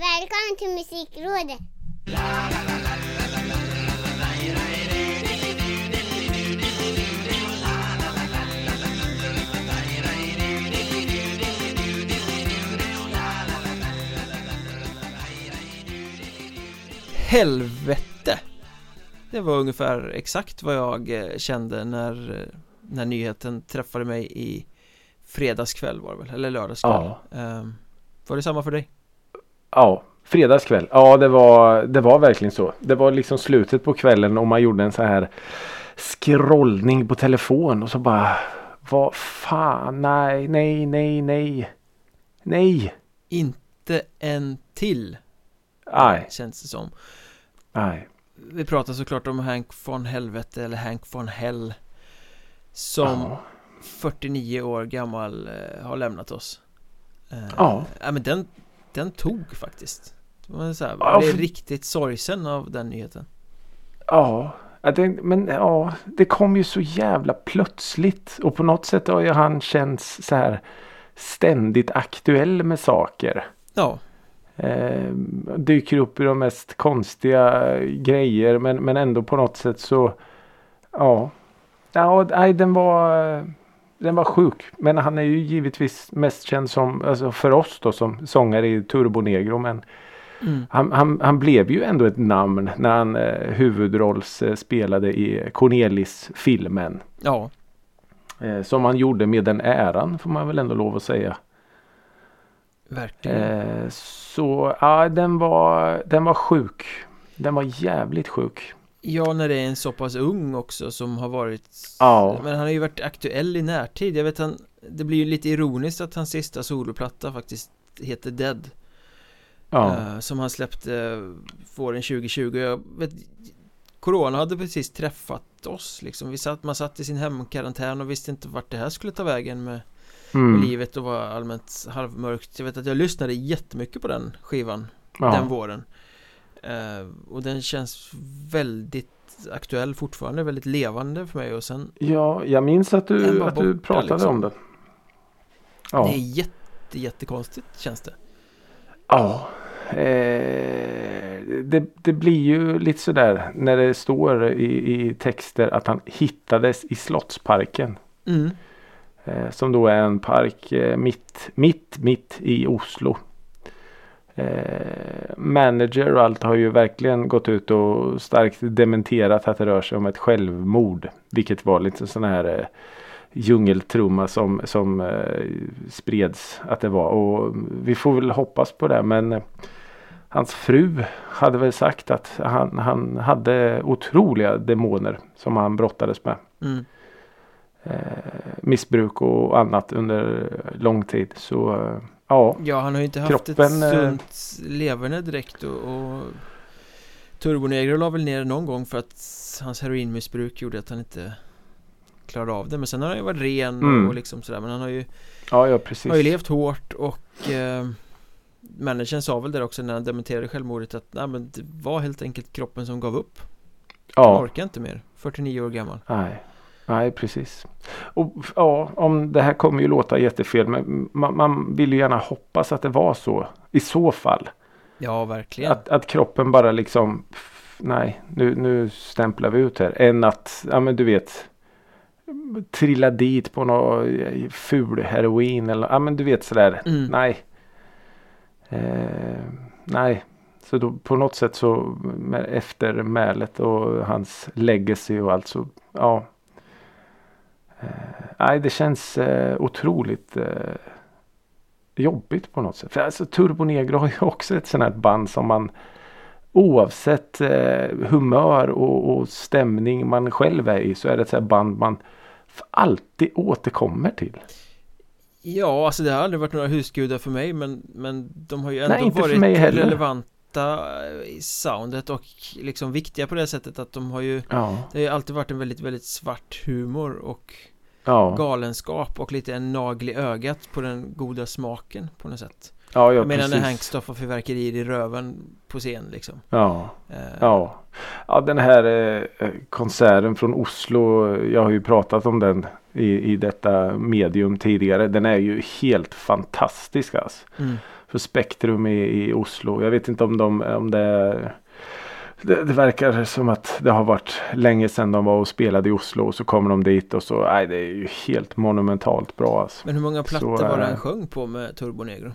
Välkommen till Musikrådet! Helvete! Det var ungefär exakt vad jag eh, kände när, eh, när nyheten träffade mig i fredagskväll var det väl, eller lördagskväll Ja. Ehm, Var det samma för dig? Ja, fredagskväll. Ja, det var, det var verkligen så. Det var liksom slutet på kvällen och man gjorde en så här scrollning på telefon och så bara vad fan, nej, nej, nej, nej. Nej. Inte en till Nej, Känns det som nej. Vi pratar såklart om Hank von Helvete eller Hank von Hell Som Ja. 49 år gammal eh, har lämnat oss Eh, Ja. ja men den, den tog faktiskt Det var så här, Ja, blev för- riktigt sorgsen av den nyheten Ja, ja, det, men ja, det kom ju så jävla plötsligt och på något sätt har ju han känts så här ständigt aktuell med saker. Ja, Eh, dyker upp i de mest konstiga grejer men, men ändå på något sätt så ja. Ja, nej, den var den var sjuk. Men han är ju givetvis mest känd som, alltså för oss då som sångare i Turbo Negro men mm. han, han, han blev ju ändå ett namn när han eh, huvudrolls eh, spelade i Cornelis-filmen. ja Eh, som han gjorde med den äran får man väl ändå lov att säga. Verkligen Eh, så ja, den var, den var sjuk. Den var jävligt sjuk. Ja, när det är en så pass ung också som har varit Ja. Men han har ju varit aktuell i närtid Jag vet han Det blir ju lite ironiskt att hans sista soloplatta faktiskt heter Dead Ja. eh, Som han släppte våren 2020 Jag vet Corona hade precis träffat oss liksom Vi satt, man satt i sin hemkarantän och visste inte vart det här skulle ta vägen med, med Mm. livet och var allmänt halvmörkt Jag vet att jag lyssnade jättemycket på den skivan Ja. den våren Eh, Och den känns väldigt aktuell fortfarande, väldigt levande för mig och sen ja, jag minns att du, att du pratade liksom. om den. Ja. Det är jätte, jättekonstigt känns det Ja. Eh, det, det blir ju lite sådär när det står i, i texter att han hittades i Slottsparken. mm. Eh, som då är en park eh, mitt, mitt, mitt i Oslo. Eh, manager och allt har ju verkligen gått ut och starkt dementerat att det rör sig om ett självmord. Vilket var lite sån här eh, djungeltrumma som, som eh, spreds att det var. Och vi får väl hoppas på det men Hans fru hade väl sagt att han, han hade otroliga demoner som han brottades med Mm. eh, missbruk och annat under lång tid. Så ja, Ja, han har ju inte haft Kroppen, ett eh, sunt leverne direkt och, och Turbonegro la väl ner någon gång för att hans heroinmissbruk gjorde att han inte klarade av det. Men sen har han ju varit ren Mm. och liksom sådär. Men han har ju, ja, ja precis. har ju levt hårt och eh, Managern sa väl där också när han dementerade självmordet att nej, men det var helt enkelt kroppen som gav upp. Han Ja, orkar inte mer. 49 år gammal. Nej. Nej, precis. Och ja, om det här kommer ju låta jättefel men man, man vill ju gärna hoppas att det var så. I så fall. Ja, verkligen Att, att kroppen bara liksom Nej, nu, nu stämplar vi ut här. Än att, ja men du vet Trilla dit på någon ful heroin eller ja men du vet sådär. Mm. Nej. Eh, nej. Så då på något sätt så med eftermälet och hans legacy och allt så ja. Eh, nej det känns eh, otroligt eh, jobbigt på något sätt. För alltså Turbo Negro har ju också ett sånt här band som man oavsett humör och, och stämning man själv är i så är det ett sånt här band man alltid återkommer till. Ja, alltså det har aldrig varit några husgudar för mig men, men de har ju ändå Nej, varit relevanta i soundet och liksom viktiga på det sättet att de har ju Ja, Det har ju alltid varit en väldigt, väldigt svart humor och ja, galenskap och lite en nagel i ögat på den goda smaken på något sätt ja, ja Jag menar när. Hank stoppar fyrverkerier i röven på scen liksom Ja, Eh, ja. Ja, den här eh, konserten från Oslo. Jag har ju pratat om den i, i detta medium tidigare. Den är ju helt fantastisk alltså. mm. för Spektrum i, i Oslo. Jag vet inte om de om det, det det verkar som att det har varit länge sedan de var och spelade i Oslo och så kommer de dit och så, nej det är ju helt monumentalt bra alltså. Men hur många plattor Så, var det eh, han sjöng på med Turbo Negro?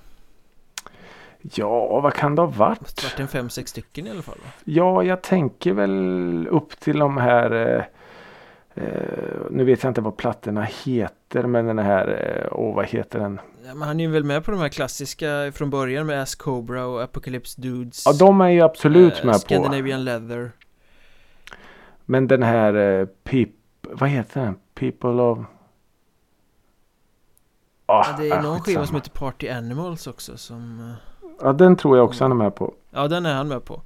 Ja, vad kan det ha Måste ha varit? varit en fem, sex stycken i alla fall va? Ja, jag tänker väl upp till de här eh, eh, Nu vet jag inte vad plattorna heter men den här, eh, åh vad heter den? Ja, men han är ju väl med på de här klassiska från början med Ass Cobra och Apocalypse Dudes Ja, de är ju absolut eh, med på. Scandinavian Leather Men den här eh, Peop, vad heter den? People of Ah, ja, Det är ah, någon skiva som heter Party Animals också som eh, Ja, den tror jag också han är med på. Ja, den är han med på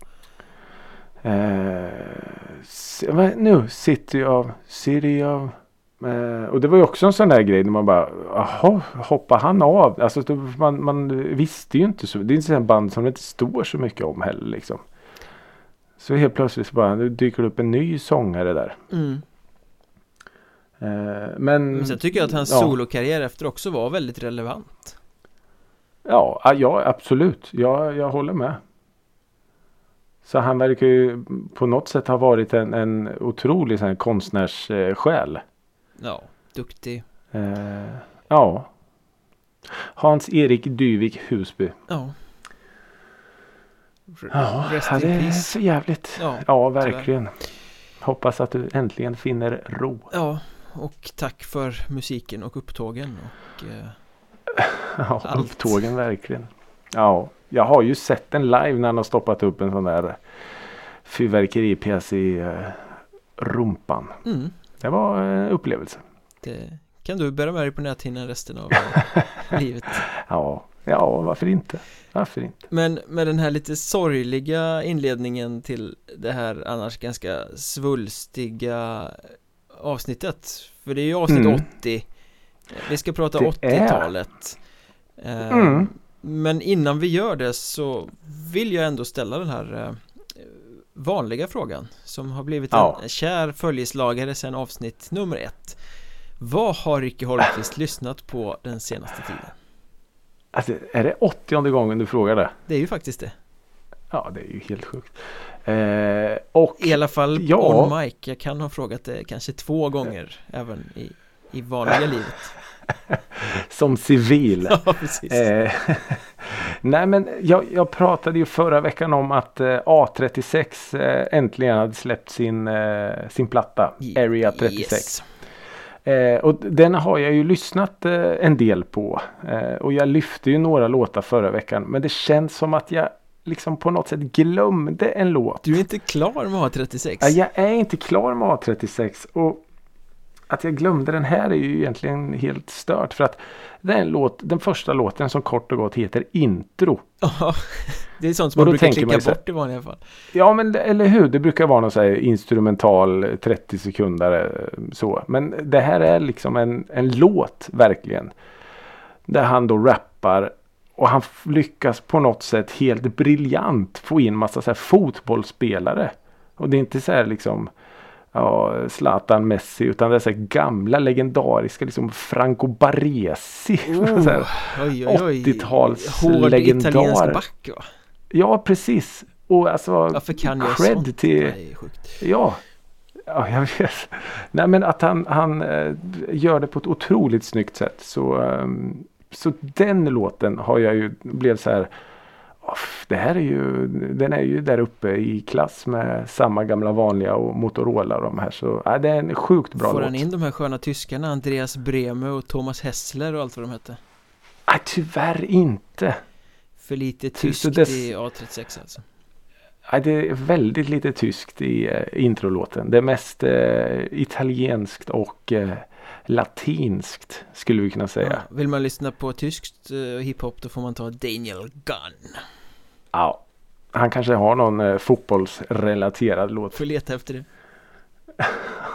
Eh, nu, City of, City of eh, och det var ju också en sån där grej när man bara, jaha, hoppar han av? Alltså då, man, man visste ju inte så. Det är inte en band som det inte står så mycket om heller liksom. Så helt plötsligt så bara, nu dyker det upp en ny sångare där. mm. Eh, men, Men sen tycker jag att hans ja. solokarriär efter också var väldigt relevant Ja, ja absolut. Jag, jag håller med. Så han verkar ju på något sätt ha varit en, en otrolig sån konstnärssjäl. Ja, duktig Eh, ja. Hans-Erik Dyvik Husby. Ja Ja, Rest ja, in det är för jävligt. Ja, Ja, verkligen. Hoppas att du äntligen finner ro. Ja, och tack för musiken och upptågen och eh, Ja, Allt. upptågen verkligen. Ja, jag har ju sett den live när han har stoppat upp en sån där fyrverkeripjäs i eh, rumpan. mm, Det var en upplevelse. det kan du bära med dig på näthinnan resten av eh, livet Ja, ja, varför inte? Varför inte? Men med den här lite sorgliga inledningen till det här annars ganska svulstiga avsnittet För det är ju avsnitt Mm. 80 Vi ska prata Det är. 80-talet Eh, Mm. Men innan vi gör det så vill jag ändå ställa den här eh, vanliga frågan som har blivit Ja. en kär följeslagare sedan avsnitt nummer ett Vad har Ricky Holmqvist lyssnat på den senaste tiden? Alltså, är det åttionde gången du frågar det? Det är ju faktiskt det Ja, det är ju helt sjukt. Eh, och I alla fall Ja. on mic, jag kan ha frågat det kanske två gånger även i, i vanliga livet som civil. Ja, Eh, nej men jag, jag pratade ju förra veckan om att eh, A36 eh, äntligen hade släppt sin, eh, sin platta Area 36. Yes. Eh, och den har jag ju lyssnat eh, en del på. Och jag lyfte ju några låtar förra veckan. Men det känns som att jag liksom på något sätt glömde en låt. Du är inte klar med A36? Ja, jag är inte klar med A36. Och att jag glömde den här är ju egentligen helt stört. För att det är en låt, den första låten som kort och gott heter Intro. Ja, det är sånt som Och man brukar klicka här- bort i vanliga fall Ja men eller hur, det brukar vara någon så här instrumental 30 sekunder eh, så. Men det här är liksom en, en låt verkligen. Där han då rappar och han lyckas på något sätt helt briljant få in massa så här fotbollsspelare. Och det är inte så här liksom ja, Zlatan Messi utan det är så här gamla legendariska liksom Franco Baresi. så här. Oj, oj, oj 80-tals Hård back va? Ja precis. Och alltså Varför kan jag cred sånt? till sjukt Ja. Ja, jag vet. Nej, men att han, han eh, gör det på ett otroligt snyggt sätt. Så, ehm, så den låten har jag ju, blev så här. "Off, Det här är ju, den är ju där uppe i klass med samma gamla vanliga och Motorola de här. Så ja, det är en sjukt bra Får låt. han in de här sköna tyskarna, Andreas Breme och Thomas Hessler och allt vad de hette? Nej, tyvärr inte. För lite tyskt dess- i A36 alltså Nej, det är väldigt lite tyskt i eh, introlåten. Det är mest eh, italienskt och eh, latinskt skulle vi kunna säga. ja, Vill man lyssna på tyskt eh, hiphop då får man ta Daniel Gunn Ja. Han kanske har någon eh, fotbollsrelaterad låt. Får leta efter det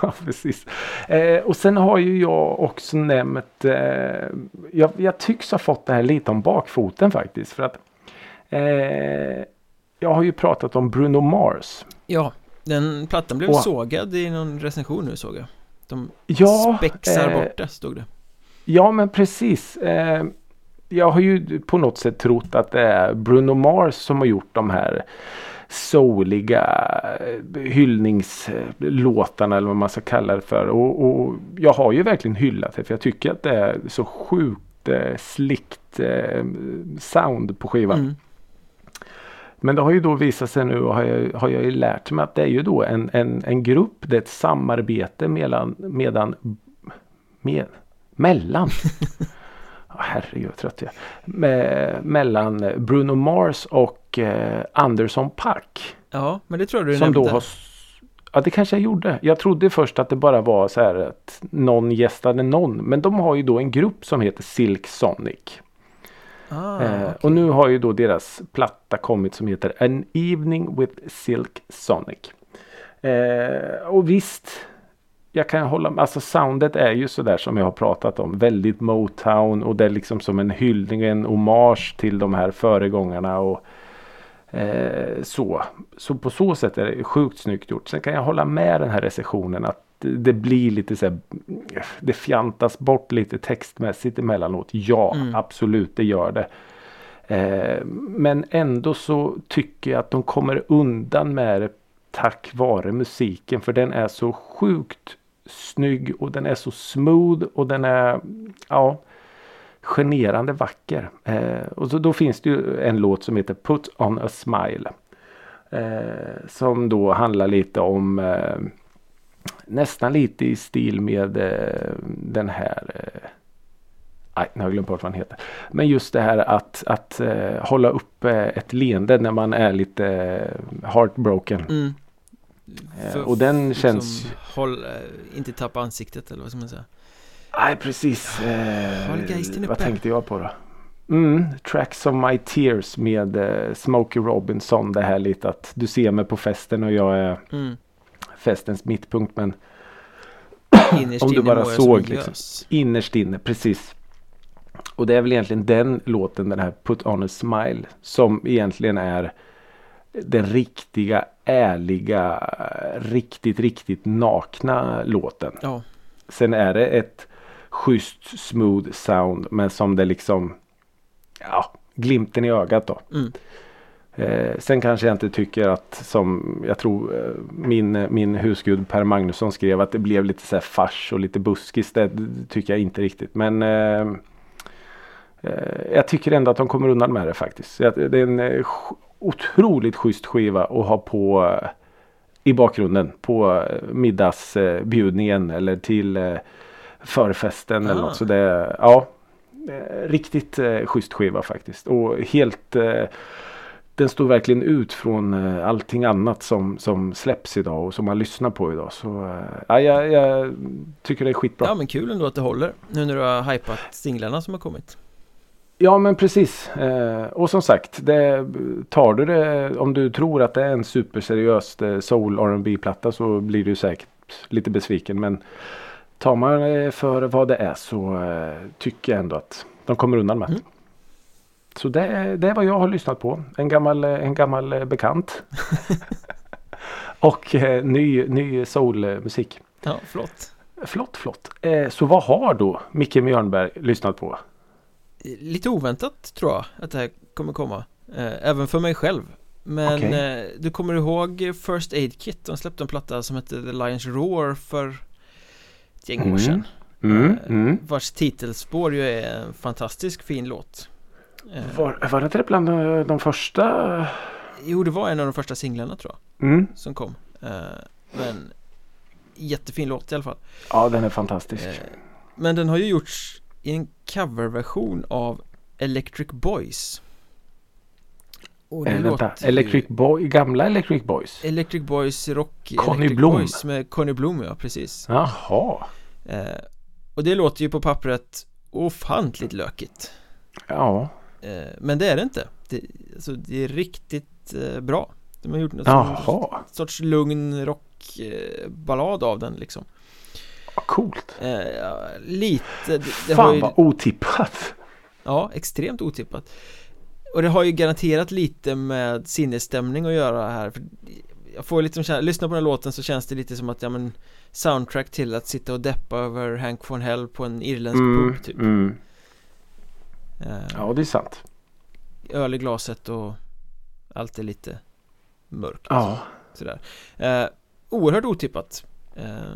Ja, precis. Eh, och sen har ju jag också nämnt. Eh, jag, jag tycks ha fått det här lite om bakfoten faktiskt. För att eh, jag har ju pratat om Bruno Mars. Ja, den plattan blev Och- sågad i någon recension nu såg jag De Ja, spexar eh, bort det, stod det Ja, men precis. Jag har ju på något sätt trott att det är Bruno Mars som har gjort de här souliga eh, hyllningslåtarna eller vad man ska kalla det för. Och, och jag har ju verkligen hyllat det för jag tycker att det är så sjukt eh, slickt eh, sound på skivan. Mm. Men det har ju då visat sig nu och har jag, har jag ju lärt mig att det är ju då en, en, en grupp, det är ett samarbete mellan, medan, med, mellan herregud vad trött jag. Mellan Bruno Mars och eh, Anderson Pack. Ja, men det tror du som nämnde. Då har, ja, det kanske jag gjorde. Jag trodde först att det bara var så här att någon gästade någon. Men de har ju då en grupp som heter Silk Sonic. Ah, eh, okay. Och nu har ju då deras platta kommit som heter An Evening with Silk Sonic. Eh, och visst, jag kan hålla med. Alltså soundet är ju sådär som jag har pratat om. Väldigt Motown och det är liksom som en hyllning, en hommage till de här föregångarna. Och, eh, så. så på så sätt är det sjukt snyggt gjort. Sen kan jag hålla med den här recensionen att det blir lite så här, Det fjantas bort lite textmässigt emellanåt. Ja, mm. absolut det gör det. Eh, men ändå så tycker jag att de kommer undan med det tack vare musiken. För den är så sjukt snygg och den är så smooth och den är ja, generande vacker. Eh, och så, då finns det ju en låt som heter Put on a smile. Eh, som då handlar lite om eh, nästan lite i stil med eh, den här eh, Nej, nu har jag glömt bort vad han heter. Men just det här att, att uh, hålla upp uh, ett leende när man är lite uh, heartbroken. Mm. För, och den liksom, känns... Håll, inte tappa ansiktet eller vad ska man säga? Nej precis. Eh, vad tänkte jag på då? Mm, Tracks of My Tears med eh, Smokey Robinson. Det här lite att du ser mig på festen och jag är mm. festens mittpunkt. Men om du bara såg liksom, innerst inne, precis. Och det är väl egentligen den låten, den här Put on a smile, som egentligen är den riktiga, ärliga, riktigt, riktigt nakna låten. Ja. Sen är det ett schysst smooth sound men som det liksom ja, glimten i ögat då. Mm. Eh, sen kanske jag inte tycker att som jag tror eh, min, min husgud Per Magnusson skrev att det blev lite så här fars och lite buskis. Det tycker jag inte riktigt. Men eh, eh jag tycker ändå att de kommer undan med det faktiskt. Det är en eh, otroligt schysst skiva att ha på eh, i bakgrunden på middagsbjudningen eller till förfesten ah. eller något. Så det ja, riktigt schysst skiva faktiskt. Och helt den står verkligen ut från allting annat som, som släpps idag och som man lyssnar på idag. Så ja, jag, jag tycker det är skitbra. Ja men kul ändå att det håller nu när du har hypat singlarna som har kommit. Ja men precis. Eh, och som sagt, det, tar du det om du tror att det är en superseriös eh, soul rb platta så blir du säkert lite besviken. Men tar man det för vad det är så eh, tycker jag ändå att de kommer undan med mm. Så det, det är vad jag har lyssnat på. En gammal, en gammal eh, bekant. och eh, ny, ny soulmusik. Ja, flott. Flott, flott. Eh, så vad har då Micke Mjörnberg lyssnat på? Lite oväntat tror jag att det här kommer komma eh, Även för mig själv Men okay. eh, du kommer ihåg First Aid Kit? De släppte en platta som hette The Lions Roar för ett gäng mm. år sedan mm. Eh, mm. Vars titelspår ju är en fantastisk fin låt eh, Var, var det inte bland de första? Jo det var en av de första singlarna tror jag mm. Som kom eh, Men Jättefin låt i alla fall Ja den är fantastisk eh, Men den har ju gjorts i en coverversion av Electric Boys. Och det äh, vänta, Electric Boy, gamla Electric Boys? Electric Boys Rock Conny Electric Blom. Boys med Conny Blom ja, precis. Jaha. Eh, Och det låter ju på pappret ofantligt lökigt. Ja. Eh, Men det är det inte. Det, alltså, det är riktigt eh, bra. De har gjort något Jaha. sorts lugn rockballad av den liksom Coolt. Eh, lite. Det, det Fan ju... vad otippat. Ja, extremt otippat. Och det har ju garanterat lite med sinnesstämning att göra här. För jag får lite som lyssna på den här låten så känns det lite som att, ja men Soundtrack till att sitta och deppa över Hank von Hell på en irländsk mm, pub typ mm. Eh, Ja, det är sant. Öl i glaset och allt är lite mörkt. Ja. Sådär. Eh, oerhört otippat. Eh,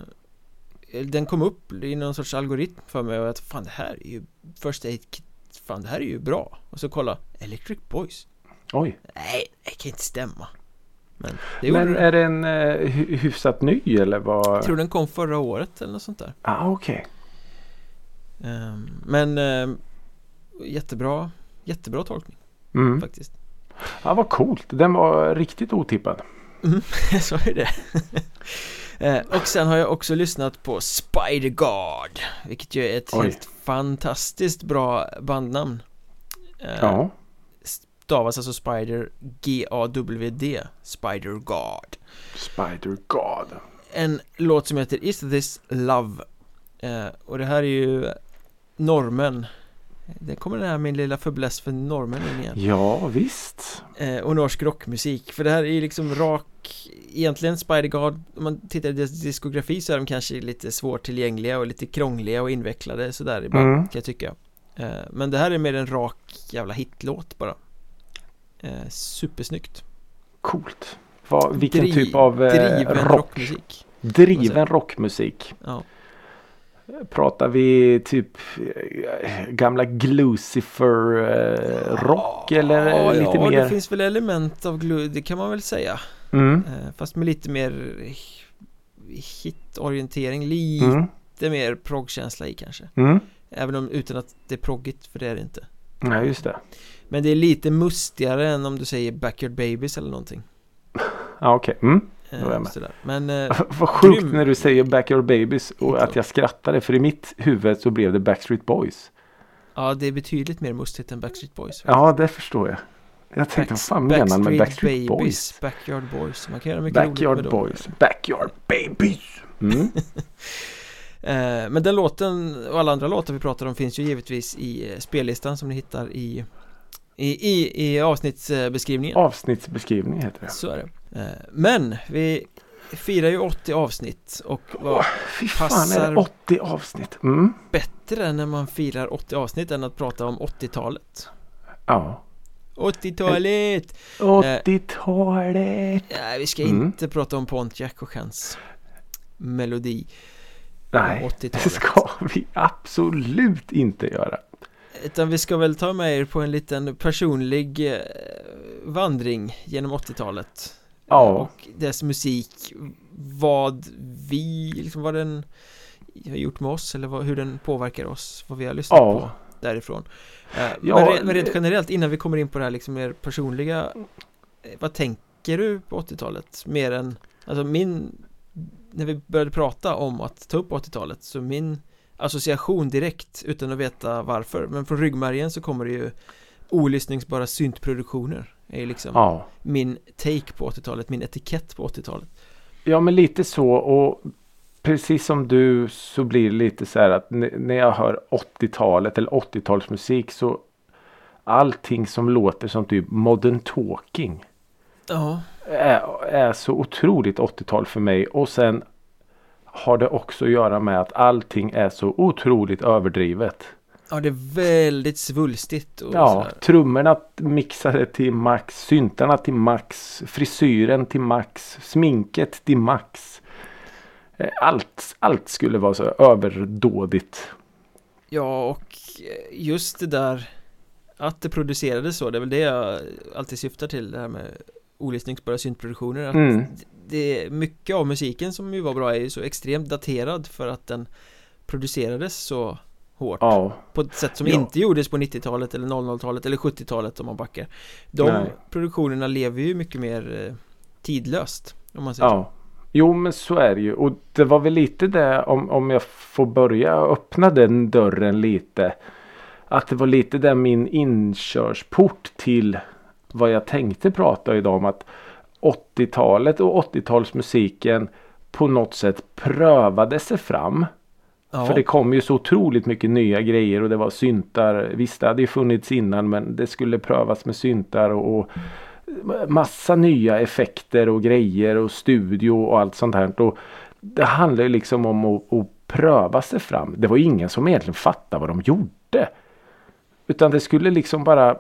den kom upp i någon sorts algoritm för mig och att fan det här är ju First Aid Kit, fan det här är ju bra. Och så kolla, Electric Boys. Oj. Nej, det kan inte stämma. Men det Men är den eh, hy- hyfsat ny eller vad? Jag tror den kom förra året eller något sånt där. Ah, okej. Ehm, men ehm, jättebra, jättebra tolkning Mm. faktiskt. Ja, vad coolt. Den var riktigt otippad. Så är det. Eh, och sen har jag också lyssnat på Spider-God Vilket ju är ett Oj. helt fantastiskt bra bandnamn eh, Ja. Stavas alltså Spider G-A-W-D Spider-God Spider God. En låt som heter Is This Love eh, Och det här är ju normen Det kommer den här min lilla fäbless för normen in igen Ja, visst. eh, och norsk rockmusik För det här är ju liksom rak Egentligen Spider-God Om man tittar i deras diskografi så är de kanske lite svårtillgängliga och lite krångliga och invecklade sådär ibland Mm. kan jag tycka eh, Men det här är mer en rak jävla hitlåt bara eh, Supersnyggt Coolt. Vad, vilken Dri- typ av eh, Driven rock? rockmusik Driven rockmusik. Ja, Pratar vi typ eh, gamla Glucifer eh, rock eller ja, lite ja, mer? det finns väl element av glu, det kan man väl säga Mm. eh, Fast med lite mer hitorientering, lite Mm. mer proggkänsla i kanske Mm. Även om utan att det är proggigt, för det är det inte Ja, just det. Men det är lite mustigare än om du säger Backyard Babies eller någonting Ja, okej. Mm. Eh. Men eh, Vad sjukt Grym. när du säger Backyard Babies och att jag skrattade för i mitt huvud så blev det Backstreet Boys. ja, det är betydligt mer mustigt än Backstreet Boys Ja, det förstår jag. Jag tänkte, vad fan menar han med Backstreet Boys? Backyard Boys Man kan göra mycket roligt Backyard dem Boys. Backyard Babies. Mm. eh, Men den låten och alla andra låtar vi pratar om finns ju givetvis i spellistan som ni hittar i i, i, i avsnittsbeskrivningen Avsnittsbeskrivning heter det. Så är det eh, Men vi firar ju 80 avsnitt och vad Fy fan, är Passar- det 80 avsnitt? Mm. bättre när man firar 80 avsnitt än att prata om 80-talet Ja. 80-talet! 80-talet. Nej, vi ska Mm. inte prata om Pontiac och hans melodi Nej, 80-talet. det ska vi absolut inte göra. Utan vi ska väl ta med er på en liten personlig eh, vandring genom 80-talet Ja. Och dess musik Vad vi, liksom vad den har gjort med oss eller vad, hur den påverkar oss Vad vi har lyssnat Ja. på därifrån eh, Ja, men, re, men rent generellt innan vi kommer in på det här liksom mer personliga eh, Vad tänker du på 80-talet? Mer än, alltså min När vi började prata om att ta upp 80-talet så min association direkt utan att veta varför. Men från ryggmärgen så kommer det ju olyssningsbara syntproduktioner. Är liksom Ja. min take på 80-talet, min etikett på 80-talet Ja men lite så. Och precis som du så blir det lite så här att när jag hör 80-talet eller 80-talsmusik så allting som låter som typ modern talking Ja, är, är så otroligt 80-tal för mig. Och sen har det också att göra med att allting är så otroligt överdrivet. ja det är väldigt svulstigt och Ja, sådär. trummorna mixade till max, syntarna till max, frisyren till max, sminket till max. Eh, Allt, allt skulle vara så överdådigt. Ja, och just det där att det producerades så, det är väl det jag alltid syftar till det här med olyssningsbara syntproduktioner att Mm. Det mycket av musiken som ju var bra är ju så extremt daterad för att den producerades så hårt Ja, på ett sätt som Ja. inte gjordes på 90-talet eller 00-talet eller 70-talet om man backar De Nej. produktionerna lever ju mycket mer eh, tidlöst om man säger så. ja. Jo men så är det ju och det var väl lite det om, om jag får börja öppna den dörren lite. Att det var lite där min inkörsport till vad jag tänkte prata idag om att 80-talet och 80-talsmusiken på något sätt prövade sig fram. Ja, För det kom ju så otroligt mycket nya grejer och det var syntar. Visst det hade ju funnits innan men det skulle prövas med syntar och, och massa nya effekter och grejer och studio och allt sånt här. Och det handlar ju liksom om att, att pröva sig fram. Det var ingen som egentligen fattade vad de gjorde. Utan det skulle liksom bara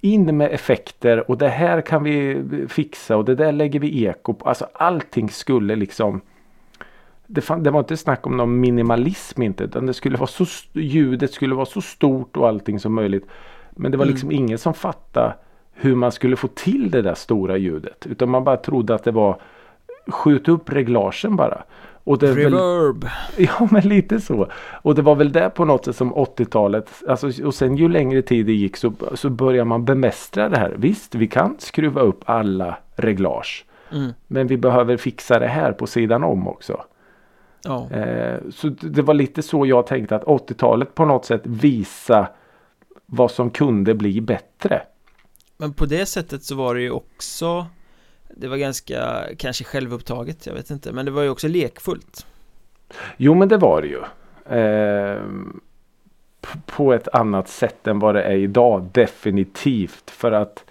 in med effekter och det här kan vi fixa och det där lägger vi eko på. Alltså allting skulle liksom det, fan, det var inte snack om någon minimalism inte utan det skulle vara så ljudet skulle vara så stort och allting som möjligt. Men det var liksom mm. ingen som fattade hur man skulle få till det där stora ljudet. Utan man bara trodde att det var skjut upp reglagen bara. Och det Reverb! Väl, ja men lite så. Och det var väl det på något sätt som 80-talet. Alltså, och sen ju längre tid det gick så, så börjar man bemästra det här. Visst vi kan skruva upp alla reglage. Mm. Men vi behöver fixa det här på sidan om också. Ja. Eh, så det var lite så jag tänkte att 80-talet på något sätt visa vad som kunde bli bättre. Men på det sättet så var det ju också Det var ganska kanske självupptaget, jag vet inte Men det var ju också lekfullt Jo men det var det ju eh, På ett annat sätt än vad det är idag definitivt för att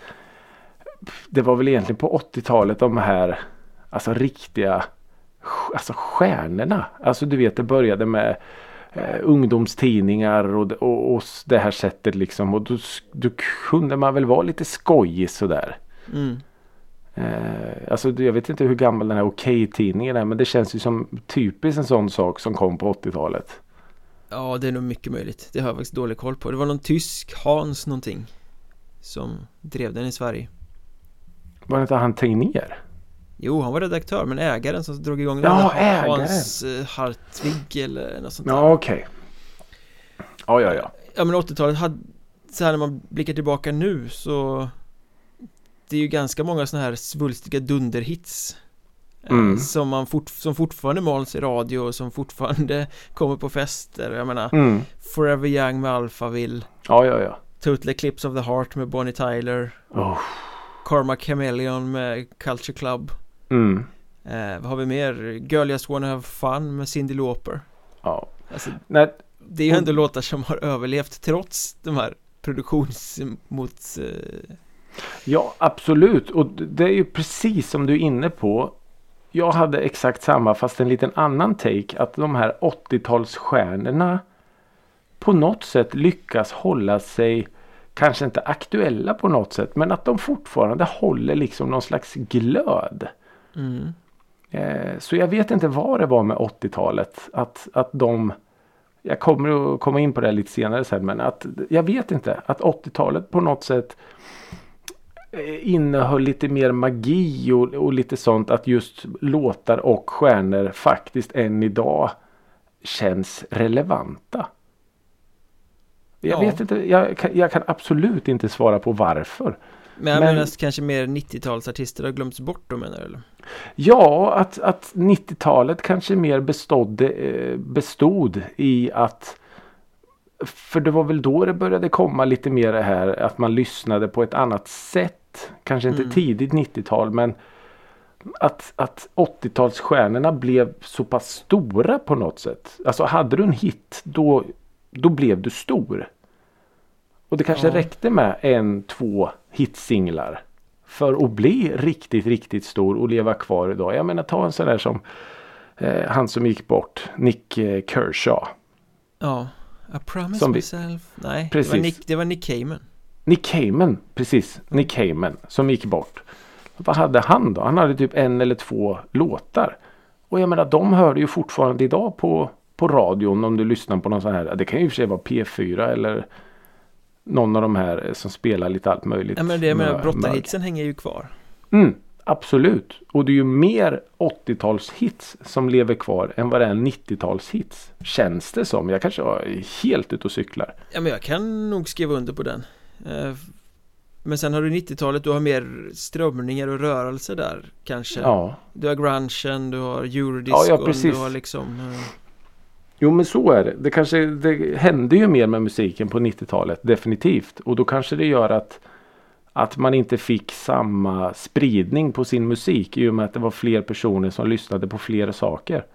Det var väl egentligen på 80-talet de här Alltså riktiga Alltså stjärnorna Alltså du vet det började med eh, ungdomstidningar och, och, och det här sättet liksom. Och då, då kunde man väl vara lite skojig sådär. Mm. Eh, alltså jag vet inte hur gammal den här Okej-tidningen är men det känns ju som typiskt en sån sak som kom på 80-talet. Ja det är nog mycket möjligt. Det har jag faktiskt dålig koll på. Det var någon tysk Hans någonting. Som drev den i Sverige. Var det inte han Tegnér? Jo, han var redaktör men ägaren som drog igång den Ja, ägaren! Hans uh, Hartvig eller något sånt där Ja, okej okay. Ja, ja, ja Ja men 80-talet hade Så här när man blickar tillbaka nu så Det är ju ganska många sådana här svulstiga dunderhits eh, mm. Som man fort, som fortfarande mals i radio och som fortfarande kommer på fester Jag menar mm. Forever Young med Alphaville Ja, ja, ja Total Eclipse of the Heart med Bonnie Tyler oh. Karma Chameleon med Culture Club Mm. Eh, vad har vi mer? Girl Just Wanna Have Fun med Cyndi Lauper Ja alltså, Det är ju ändå låtar som har överlevt trots de här produktionsmots... Eh... Ja absolut och det är ju precis som du är inne på Jag hade exakt samma fast en liten annan take att de här 80-talsstjärnorna på något sätt lyckas hålla sig kanske inte aktuella på något sätt men att de fortfarande håller liksom någon slags glöd. Mm. Eh, så jag vet inte vad det var med 80-talet. Att, att de jag kommer att komma in på det lite senare sen men att jag vet inte att 80-talet på något sätt innehöll lite mer magi och, och, lite sånt att just låtar och stjärnor faktiskt än idag känns relevanta. Jag ja. vet inte, jag, jag, kan absolut inte svara på varför. Men jag men, menar kanske mer 90-talsartister har glömts bort då menar du? Eller? Ja, att, att 90-talet kanske mer bestod, eh, bestod i att för det var väl då det började komma lite mer det här att man lyssnade på ett annat sätt. Kanske inte mm. tidigt 90-tal men att, att 80-talsstjärnorna blev så pass stora på något sätt. Alltså hade du en hit då, då blev du stor. Och det kanske ja. räckte med en, två hitsinglar. För att bli riktigt, riktigt stor och leva kvar idag. Jag menar ta en sån där som eh, han som gick bort, Nick eh, Kershaw. Ja, I promise som myself. Vi, Nej, precis. Det, var Nick, det var Nick Cayman. Nick Cayman, precis. Nick Cayman som gick bort. Vad hade han då? Han hade typ en eller två låtar. Och jag menar de hör ju fortfarande idag på, på radion om du lyssnar på någon sån här. Det kan ju i och för sig vara P4 eller någon av de här som spelar lite allt möjligt. Ja men det med brottarhitsen hänger ju kvar. Mm, absolut. Och det är ju mer 80-talshits som lever kvar än vad det är 90-talshits. Känns det som. Jag kanske är helt ute och cyklar. Ja men jag kan nog skriva under på den. Eh, men sen har du 90-talet, du har mer strömningar och rörelse där kanske. Ja. Du har grungen, du har eurodiscon, ja, ja, du har liksom eh, Jo men så är det. Det kanske det hände ju mer med musiken på 90-talet definitivt. Och då kanske det gör att att man inte fick samma spridning på sin musik i och med att det var fler personer som lyssnade på fler saker.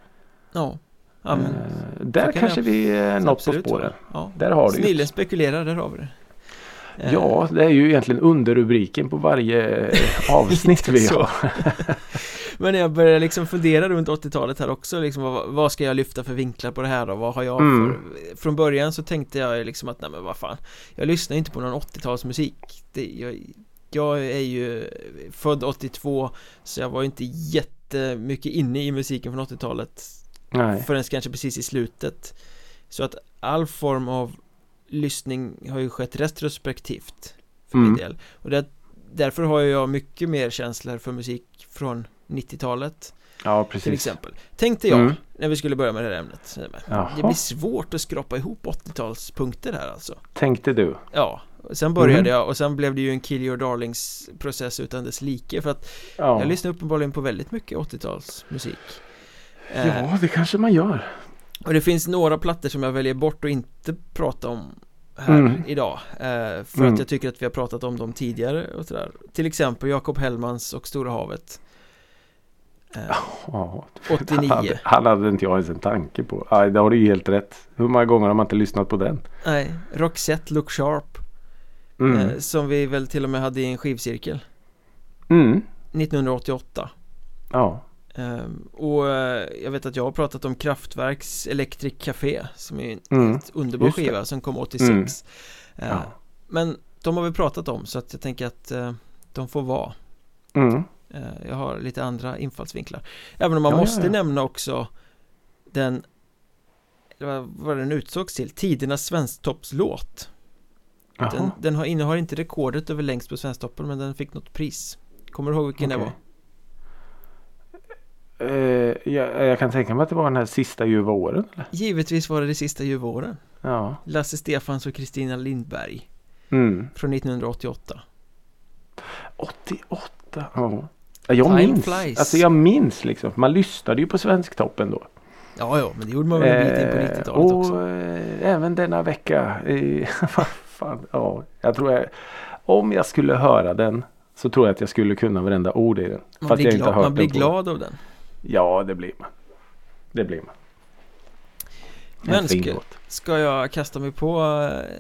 Ja. ja men, eh, där kanske vi är något på spåren. Ja. Där har du Snillen spekulerar, där har vi det. Ja, det är ju egentligen underrubriken på varje avsnitt vi har. Men jag började liksom fundera runt 80-talet här också liksom, vad, vad ska jag lyfta för vinklar på det här då? Vad har jag Mm. för Från början så tänkte jag liksom att nej men vad fan Jag lyssnar inte på någon 80-talsmusik det, jag, jag är ju född 82 Så jag var ju inte jättemycket inne i musiken från 80-talet Nej. Förrän kanske precis i slutet Så att all form av lyssning har ju skett retrospektivt För min Mm. del Och det, därför har jag mycket mer känslor för musik från 90-talet Ja, till precis. exempel Tänkte jag Mm. när vi skulle börja med det här ämnet Jaha. Det blir svårt att skrapa ihop 80-talspunkter här alltså Tänkte du? Ja, sen började Mhm. jag och sen blev det ju en Kill Your Darlings process utan dess like för att Ja. jag lyssnar uppenbarligen på väldigt mycket 80-talsmusik Eh, Ja, det kanske man gör. Och det finns några plattor som jag väljer bort och inte prata om här Mm. idag eh, För Mm. att jag tycker att vi har pratat om dem tidigare och sådär Till exempel Jakob Hellmans och Stora havet eh, Ja, 89. Han hade, han hade inte jag ens en tanke på. Aj, det har du ju helt rätt. Hur många gånger har man inte lyssnat på den? Nej, Roxette Look Sharp Mm. eh, Som vi väl till och med hade i en skivcirkel Mm. 1988 Ja. Ehm, Och eh, jag vet att jag har pratat om Kraftwerks Electric Café Som är en Mm, helt underbar just det. skiva som kom 86 Mm. Eh, Ja. Men de har vi pratat om så att jag tänker att eh, de får vara Mm. Jag har lite andra infallsvinklar Även om man Ja, måste ja. nämna också Den vad- den utsågs till Tidernas svensktoppslåt den, den har, innehar inte rekordet över längst på svensktoppen men den fick något pris Kommer du ihåg vilken det Okej. var? Eh, jag, jag kan tänka mig att det var den här sista ljuva åren. Eller? Givetvis var det de sista ljuva åren Ja. Lasse Stefans och Kristina Lindberg Mm. Från 1988 88. Ja. Ja, Jag Time minns. flies. Alltså jag minns liksom. Man lyssnade ju på Svensktoppen då. Ja, ja, men det gjorde man väl en bit in på Eh, 90-talet och också eh, även denna vecka. eh, vad fan, ja, jag tror jag. Om jag skulle höra den. Så tror jag att jag skulle kunna varenda ord i den. Man fast blir, jag inte glad, hört man blir glad av den Ja det blir man. Det blir man. En Men ska, jag kasta mig på eh,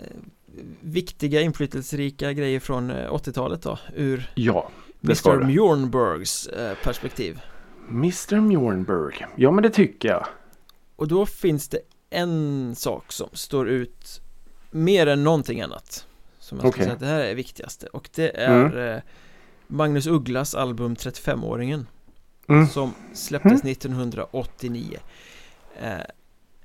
Viktiga inflytelserika grejer från eh, 80-talet då Ur Ja. Mr. Mjornbergs eh, perspektiv Mr Mjornberg. Ja men det tycker jag. Och då finns det en sak som står ut mer än någonting annat Som jag skulle Okej. säga att det här är viktigaste och det är eh, Magnus Ugglas album 35-åringen Mm. Som släpptes 1989 eh,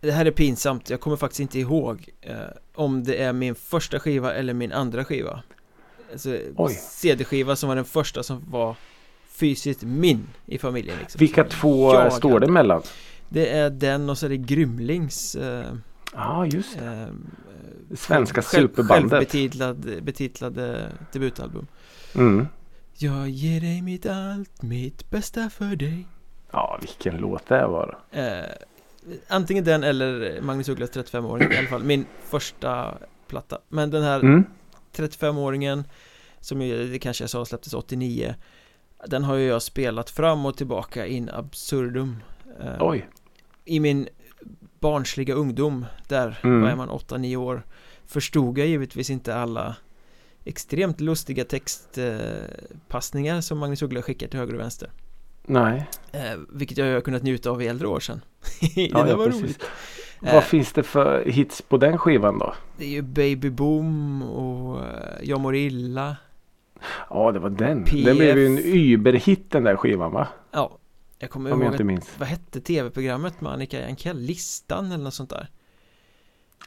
Det här är pinsamt, jag kommer faktiskt inte ihåg eh, Om det är min första skiva eller min andra skiva Alltså. CD-skiva som var den första som var fysiskt min i familjen liksom, Vilka två jag eh, står hade. det mellan? Det är den och så är det Grymlings eh, Ja just det. eh, Svenska själv- superbandet. Självbetitlad, betitlade debutalbum Mm. Jag ger dig mitt allt, mitt bästa för dig Ja vilken låt det var. eh, Antingen den eller Magnus Ugglas 35-åring i alla fall Min första platta Men den här Mm. 35-åringen Som ju, det kanske jag sa släpptes 89 Den har ju jag spelat fram och tillbaka in absurdum eh, Oj. I min barnsliga ungdom Där Mm. var man 8-9 år Förstod jag givetvis inte alla Extremt lustiga textpassningar som Magnus Uggla skickar till höger och vänster Nej. eh, Vilket jag har kunnat njuta av i äldre år sedan Det Ja, ja, var precis. roligt Vad Eh, finns det för hits på den skivan då? Det är ju Baby Boom och eh, Jag mår illa Ja det var den. PF. Den blev ju en überhit den där skivan va? Ja Jag kommer Om jag ihåg inte att, minns. Vad hette tv-programmet med Annika Jankell? Listan eller något sånt där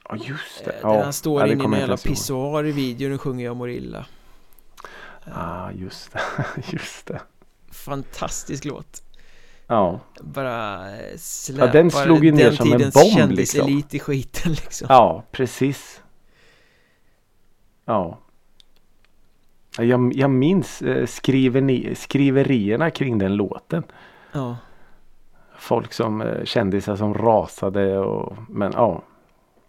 Ja just eh, det. Där Ja, han står ja, inne i en jävla pissoar i videon och sjunger Jag mår illa Ja just det. just det. Fantastisk låt Ja. Bara eh, släpar Ja, den slog ju ner den som en tidens bomb, kändiselit i skiten liksom Ja precis. Ja. Ja, Jag, jag minns eh, skriveni, skriverierna kring den låten. Ja, Folk som eh, kändisar som rasade och men ja.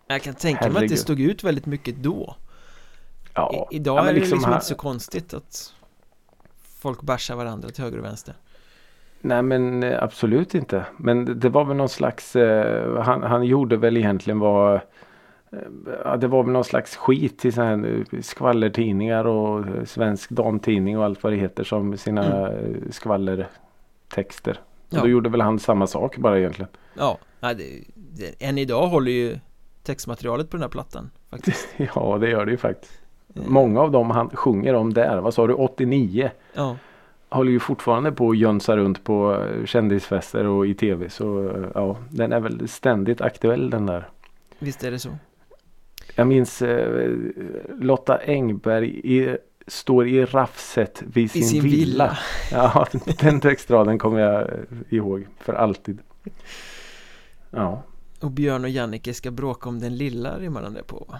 Jag kan tänka mig att det Herregud. stod ut väldigt mycket då ja. I, Idag ja, är det liksom här- inte så konstigt att Folk bärsar varandra till höger och vänster Nej men eh, absolut inte. Men det- var väl någon slags eh, han, han gjorde väl egentligen vad eh, Ja, det var väl någon slags skit sådana här eh, skvallertidningar och Svensk Damtidning och allt vad det heter som sina Mm. eh, skvaller texter. Ja. Då gjorde väl han samma sak bara egentligen. Ja, nej, det, än idag håller ju textmaterialet på den här plattan faktiskt. Ja, det gör det ju faktiskt. Eh, Många av dem han sjunger om där, vad sa du, 89? Ja, Håller ju fortfarande på att jönsa runt på eh, kändisfester och i tv. Så eh, ja, den är väl ständigt aktuell den där. visst är det så. Jag minns eh, Lotta Engberg i, står i raffset vid sin, I sin villa. villa. Ja, den textraden kommer jag ihåg för alltid. Ja, Och Björn och Jannike ska bråka om den lilla rimmar de det på va?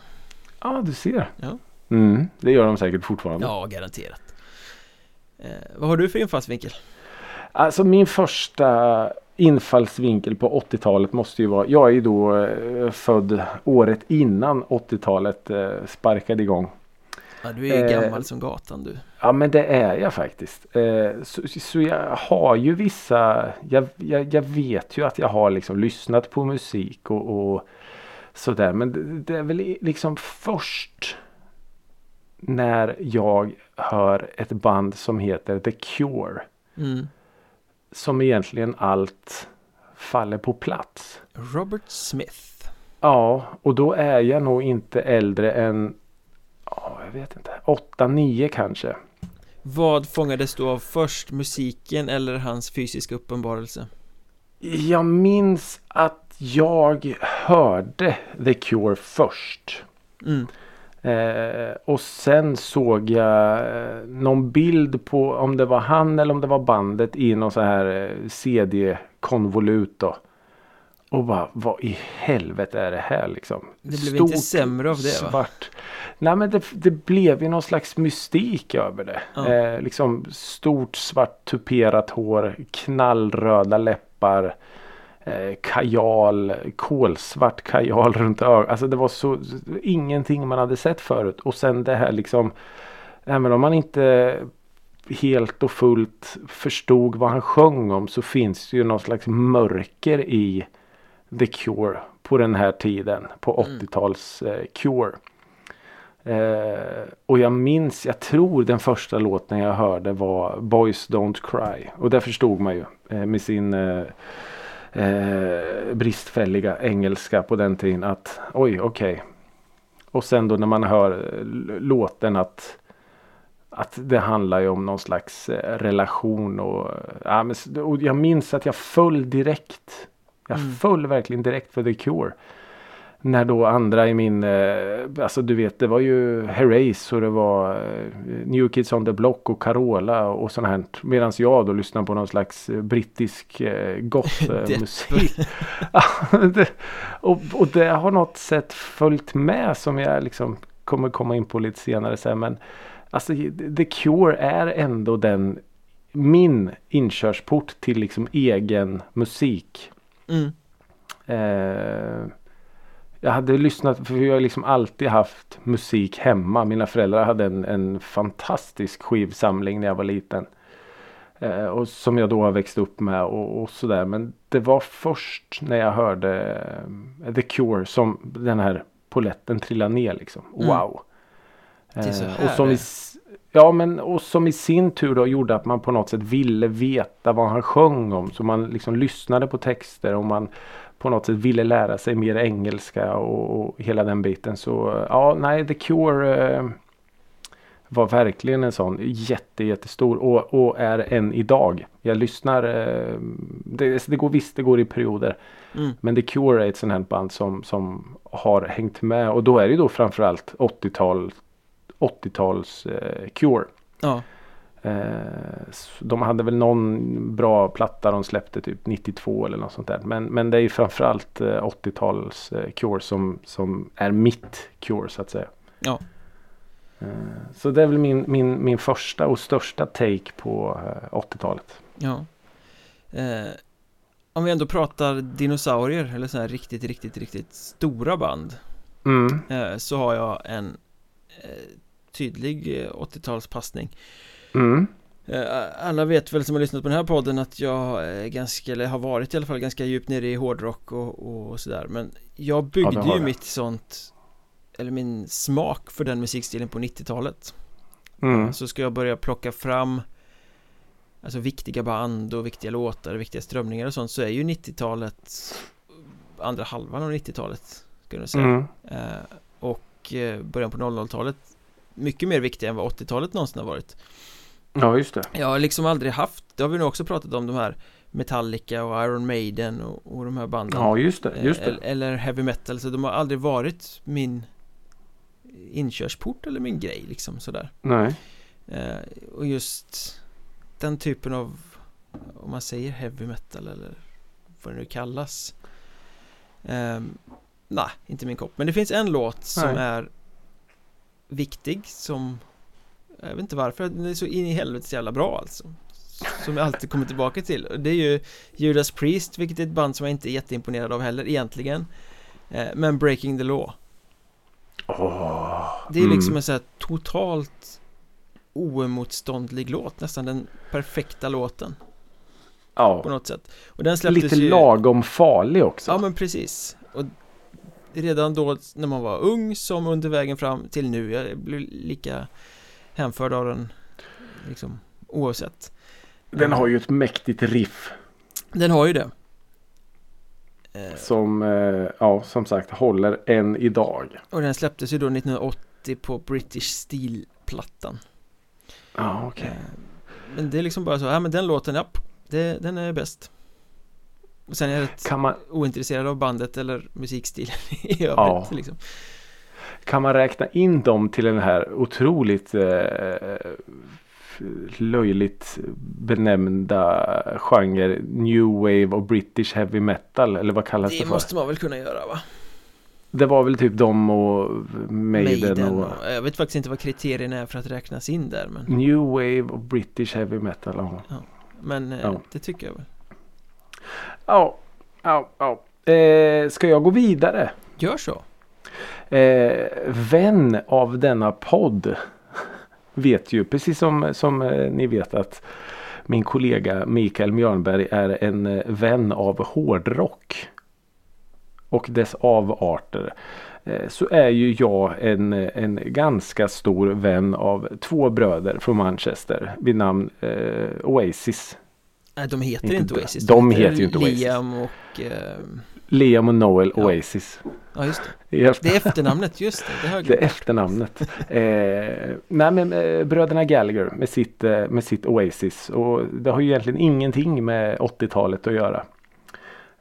ja du ser. Ja. Mm, det gör de säkert fortfarande. Ja, garanterat. Eh, vad har du för infallsvinkel? Alltså min första infallsvinkel på 80-talet måste ju vara. Jag är ju då eh, född året innan 80-talet eh, sparkade igång. Ja, du är ju Eh, gammal som gatan du. Ja men det är jag faktiskt. Eh, så, så jag har ju vissa, jag, jag, jag vet ju att jag har liksom lyssnat på musik och, och sådär. Men det, det är väl liksom först när jag hör ett band som heter The Cure. Mm. Som egentligen allt faller på plats. Robert Smith. Ja, och då är jag nog inte äldre än, ja, jag vet inte, 8-9 kanske. Vad fångades du av först? Musiken eller hans fysiska uppenbarelse? Jag minns att jag hörde The Cure först. Mm. Eh, och sen såg jag eh, någon bild på om det var han eller om det var bandet i någon så här eh, CD-konvolut då. Och bara, vad i helvete är det här liksom? Det blev inte sämre av det, va? Svart. Nej men det, det blev ju någon slags mystik över det. Ja. Eh, liksom stort svart tuperat hår, knallröda läppar. Eh, kajal, kolsvart kajal runt ögonen. Alltså det var så ingenting man hade sett förut. Och sen det här liksom. Även om man inte helt och fullt förstod vad han sjöng om så finns det ju någon slags mörker i The Cure på den här tiden. På Mm. 80-tals eh, Cure. Eh, och jag minns, jag tror den första låten jag hörde var Boys Don't Cry. Och där förstod man ju eh, med sin eh, eh, bristfälliga engelska på den tiden att oj okej. Och sen då när man hör eh, låten att att det handlar ju om någon slags relation och, ja, men, och jag minns att jag föll direkt. Jag Mm. föll verkligen direkt för The Cure. När då andra i min, eh, alltså du vet det var ju Herreys och det var eh, New Kids on the Block och Carola och sånt här. Medan jag då lyssnade på någon slags eh, brittisk goth-musik. Och, och det har något sätt följt med som jag liksom kommer komma in på lite senare sen. Men alltså The Cure är ändå den min inkörsport till liksom egen musik. Mm. Eh, jag hade lyssnat, för jag har liksom alltid haft musik hemma. Mina föräldrar hade en, en fantastisk skivsamling när jag var liten. Eh, och som jag då har växt upp med och, och sådär. Men det var först när jag hörde eh, The Cure som den här poletten trillade ner liksom. Mm. Wow! Det är så Eh, här och som i, Ja men och som i sin tur då gjorde att man på något sätt ville veta vad han sjöng om. Så man liksom lyssnade på texter och man på något sätt ville lära sig mer engelska och, och hela den biten. Så ja, nej The Cure eh, var verkligen en sån jätte, jättestor och, och är än idag. Jag lyssnar, eh, det, det går visst det går i perioder. Mm. Men The Cure är ett sånt här band som, som har hängt med och då är det ju då framförallt 80-tal 80-tals eh, Cure. Ja, Eh, de hade väl någon bra platta de släppte typ 92 eller något sånt där. Men, men det är ju framförallt eh, 80-tals eh, Cure som, som är mitt Cure så att säga. Ja. Eh, så det är väl min, min, min första och största take på eh, 80-talet. ja. Eh, om vi ändå pratar dinosaurier eller så här riktigt, riktigt, riktigt stora band Mm. eh, så har jag en eh, tydlig eh, 80-talspassning. Mm. Eh, Alla vet väl som har lyssnat på den här podden att jag är ganska, eller har varit i alla fall ganska djupt nere i hårdrock och, och sådär Men jag byggde har ju mitt sånt Eller min smak för den musikstilen på 90-talet Mm. Så ska jag börja plocka fram Alltså viktiga band och viktiga låtar och viktiga strömningar och sånt så är ju 90-talet Andra halvan av 90-talet Ska jag säga Mm. eh, Och eh, början på 00-talet Mycket mer viktiga än vad 80-talet någonsin har varit Ja, just det. Jag har liksom aldrig haft Det har vi nog också pratat om de här Metallica och Iron Maiden och, och de här banden Ja, just det. Just Eh, det. Eller, eller heavy metal så de har aldrig varit min Inkörsport eller min grej liksom sådär Nej. eh, Och just Den typen av Om man säger heavy metal eller Vad det nu kallas eh, Nej, inte min kopp Men det finns en låt som Nej. är Viktig som Jag vet inte varför, den är så in i helvetes jävla bra alltså Som jag alltid kommer tillbaka till Och det är ju Judas Priest, vilket är ett band som jag inte är jätteimponerad av heller egentligen eh, Men Breaking the Law Åh. Det är liksom Mm. en så här totalt Oemotståndlig låt, nästan den perfekta låten på Ja. något sätt Och den släpptes Lite ju lagom farlig också. Ja men precis Och redan då när man var ung som under vägen fram till nu. Jag blev lika hänförd av den Liksom oavsett. Den har ju ett mäktigt riff. Den har ju det. Eh, Som, eh, ja, som sagt håller än idag. Och den släpptes ju då 1980 på British Steel-plattan. Ja, okej. Eh, Men det är liksom bara så, ja men den låten, ja, det, den är bäst Och sen är jag rätt Kan man, ointresserad av bandet eller musikstilen i övrigt Ja. liksom kan man räkna in dem till den här otroligt eh, löjligt benämnda genre New Wave och British Heavy Metal eller vad kallas det, Det för? måste man väl kunna göra va? Det var väl typ de och Maiden, och, och, jag vet faktiskt inte vad kriterierna är för att räknas in där men, New Wave och British Heavy Metal. Ja, men eh, Ja. det tycker jag väl ja, ja. ja. Eh, ska jag gå vidare? Gör så Eh, vän av denna podd vet ju precis som, som eh, ni vet att min kollega Mikael Mjörnberg är en eh, vän av hårdrock och dess avarter. Eh, så är ju jag en, en ganska stor vän av två bröder från Manchester vid namn eh, Oasis. Nej de heter Inte inte de- Oasis de heter ju inte Oasis. Liam och eh, Liam och Noel Ja. Oasis. Ja just det Det är Det är efternamnet, just det, det Det är efternamnet. eh, nej men eh, bröderna Gallagher med sitt, eh, med sitt Oasis. Och det har ju egentligen ingenting med 80-talet att göra.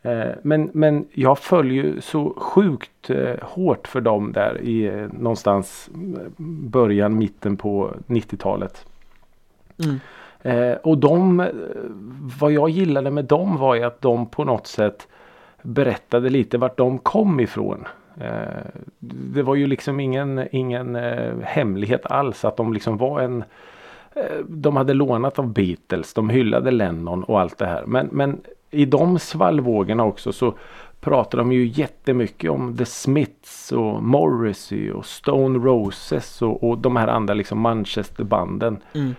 Eh, men, men jag följer ju så sjukt hårt för dem där i någonstans början, mitten på 90-talet. mm. Eh, och de, eh, vad jag gillade med dem var ju att de på något sätt berättade lite vart de kom ifrån. Eh, det var ju liksom ingen, ingen eh, hemlighet alls att de liksom var en eh, de hade lånat av Beatles, de hyllade Lennon och allt det här. Men, men i de svallvågorna också så pratar de ju jättemycket om The Smiths och Morrissey och Stone Roses och, och de här andra liksom Manchesterbanden. Mm.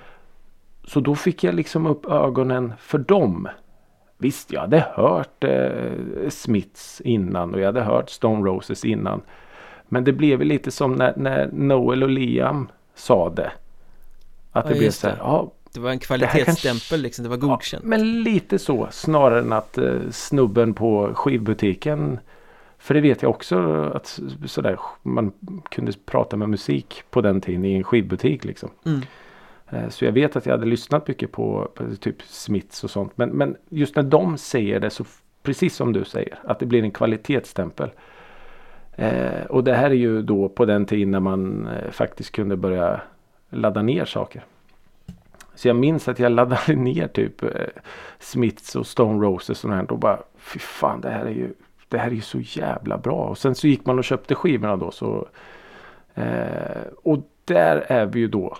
Så då fick jag liksom upp ögonen för dem. Visst, jag hade hört eh, Smiths innan och jag hade hört Stone Roses innan. Men det blev lite som när, när Noel och Liam sa det. Att Ja, det blev så här, det. ja, Det var en kvalitetsstämpel liksom, det var godkänt men lite så snarare än att eh, snubben på skivbutiken för det vet jag också att sådär, man kunde prata med musik på den tiden i en skivbutik liksom. mm. Eh, så jag vet att jag hade lyssnat mycket på, på typ Smiths och sånt. Men, men just när de säger det så precis som du säger att det blir en kvalitetsstämpel. Eh, och det här är ju då på den tiden när man eh, faktiskt kunde börja ladda ner saker. Så jag minns att jag laddade ner typ eh, Smiths och Stone Roses och sånt. Och bara fy fan det här är ju det här är ju så jävla bra. Och sen så gick man och köpte skivorna då så eh, och där är vi ju då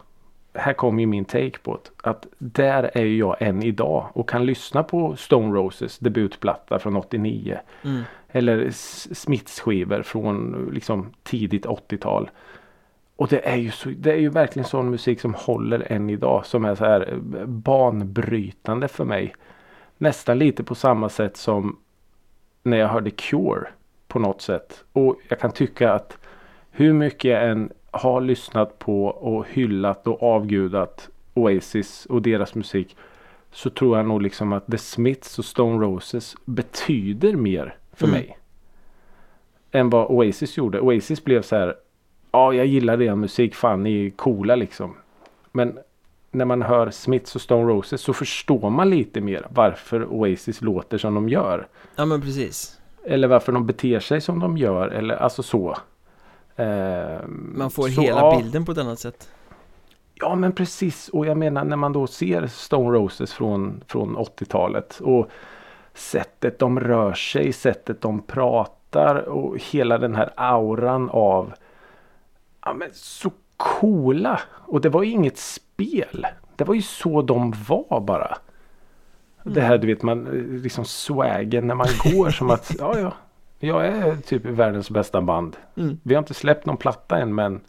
här kommer ju min take på det. Att där är jag än idag och kan lyssna på Stone Roses debutplatta från 89. Mm. Eller Smiths skivor från liksom tidigt 80-tal. Och det är ju så, det är ju verkligen sån musik som håller än idag. Som är så här eh, banbrytande för mig. Nästan lite på samma sätt som när jag hörde Cure på något sätt. Och jag kan tycka att hur mycket jag än har lyssnat på och hyllat och avgudat Oasis och deras musik. Så tror jag nog liksom att The Smiths och Stone Roses betyder mer för Mm. mig. Än vad Oasis gjorde. Oasis blev så här. Ja jag gillar er musik. Fan ni är coola liksom. Men när man hör Smiths och Stone Roses så förstår man lite mer varför Oasis låter som de gör. Ja men precis Eller varför de beter sig som de gör. Eller alltså så. Ehm, Man får så, hela ja. bilden på ett annat sätt Ja men precis och jag menar när man då ser Stone Roses från, från 80-talet och sättet de rör sig, sättet de pratar och hela den här auran av ja, men så coola. Och det var ju inget spel. Det var ju så de var bara. Det här du vet man liksom swagen när man går som att ja ja. Jag är typ världens bästa band. mm. Vi har inte släppt någon platta än men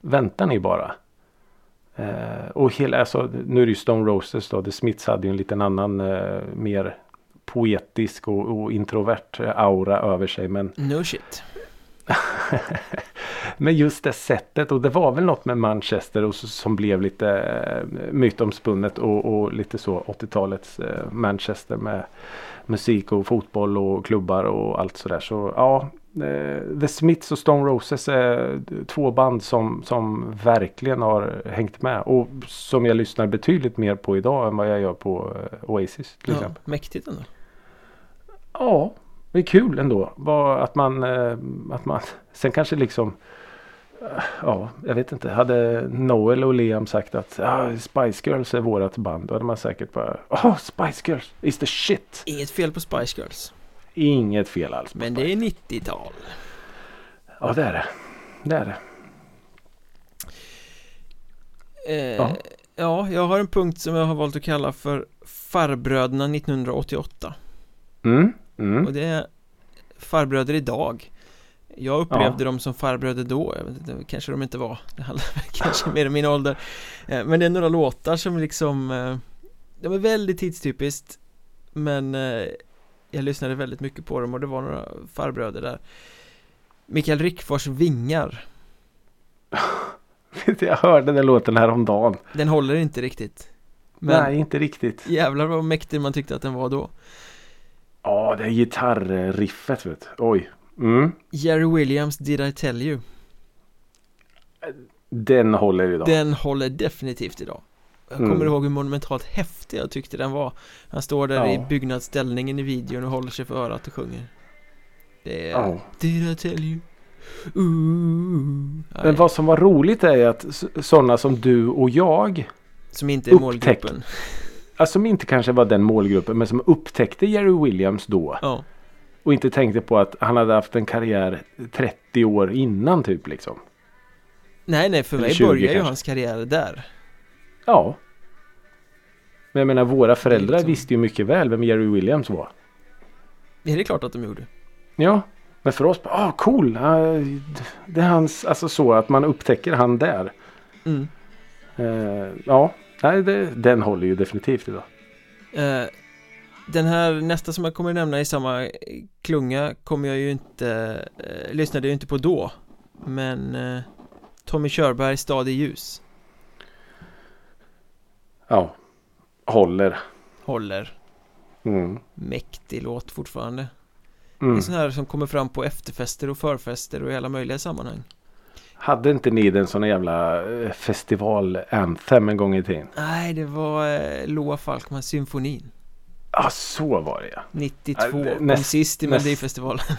vänta ni bara. Eh, och hela, alltså, nu är det ju Stone Roses då. The Smiths hade ju en liten annan eh, mer poetisk och, och introvert eh, aura över sig. Men, No shit men just det sättet och det var väl något med Manchester och så, som blev lite eh, mytomspunnet och, och lite så 80-talets eh, Manchester med musik och fotboll och klubbar och allt sådär. Så ja, eh, The Smiths och Stone Roses är två band som, som verkligen har hängt med och som jag lyssnar betydligt mer på idag än vad jag gör på Oasis till ja, exempel. Mäktigt ändå Ja, det är kul ändå. Att man, eh, att man, sen kanske liksom eh, Ja, jag vet inte. Hade Noel och Liam sagt att ah, Spice Girls är vårat band. Då hade man säkert bara Oh, Spice Girls is the shit. Inget fel på Spice Girls Inget fel alls. Men det är 90-tal Ja, det är det. Det är det. eh, Ja. ja, jag har en punkt som jag har valt att kalla för Farbröderna 1988 Mm, mm. Och det är farbröder idag. Jag upplevde dem som farbröder då, jag vet inte, kanske de inte var Det handlar kanske mer om min ålder. Eh, Men det är några låtar som liksom eh, De är väldigt tidstypiskt Men eh, Jag lyssnade väldigt mycket på dem och det var några farbröder där. Mikael Rickfors Vingar. Jag hörde den låten häromdagen. Den håller inte riktigt. Men Nej, inte riktigt. jävlar vad mäktig man tyckte att den var då Ja, det är gitarriffet vet du. Oj. Mm. Jerry Williams Did I Tell You Den håller idag. Den håller definitivt idag Jag Mm. kommer ihåg hur monumentalt häftig jag tyckte den var Han står där Ja. i byggnadsställningen i videon och håller sig för örat och sjunger Det är Ja. Did I tell you? Ooh. Men vad som var roligt är att sådana som du och jag Som inte är upptäck- målgruppen Alltså som inte kanske var den målgruppen men som upptäckte Jerry Williams då. Ja, Och inte tänkte på att han hade haft en karriär 30 år innan typ liksom. nej nej för mig 20 börjar ju hans karriär där Ja. Men jag menar våra föräldrar liksom- visste ju mycket väl vem Jerry Williams var. Det är det klart att de gjorde Ja. Men för oss, ah cool. Det är hans, alltså så att man upptäcker han där. mm. Eh, ja, nej, det, den håller ju definitivt idag. Eh, Den här nästa som jag kommer nämna i samma klunga kommer jag ju inte eh, Lyssnade ju inte på då Men eh, Tommy Körberg Stad i ljus Ja, håller. Håller Mm. Mäktig låt fortfarande Det Mm. är sån här som kommer fram på efterfester och förfester och i alla möjliga sammanhang Hade inte ni den såna jävla eh, festival-anthem en gång i tiden? Nej, det var eh, Loa Falkman symfonin Ja, så var det ja. 92 Ja, det- kom näst- sist i näst- Melodifestivalen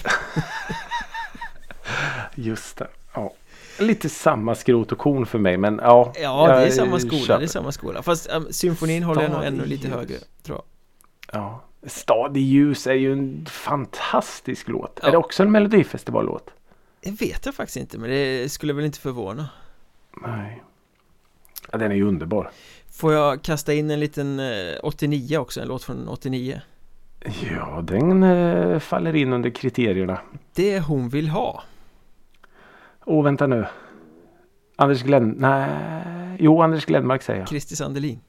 Just det. Ja. Lite samma skrot och korn för mig men ja. Ja, det är samma skola, köper. det är samma skola Fast um, symfonin håller jag nog ännu lite högre, tror jag Ja. Stad i ljus är ju en fantastisk låt. Ja. Är det också en melodifestivallåt? Det vet jag faktiskt inte, men det skulle väl inte förvåna Nej. Ja, den är ju underbar. Får jag kasta in en liten eh, 89 också, en låt från 89 Ja, den eh, faller in under kriterierna. Det hon vill ha Åh, vänta nu. Anders Glenn... Nej. Jo, Anders Glenmark säger jag. Kristi Sandelin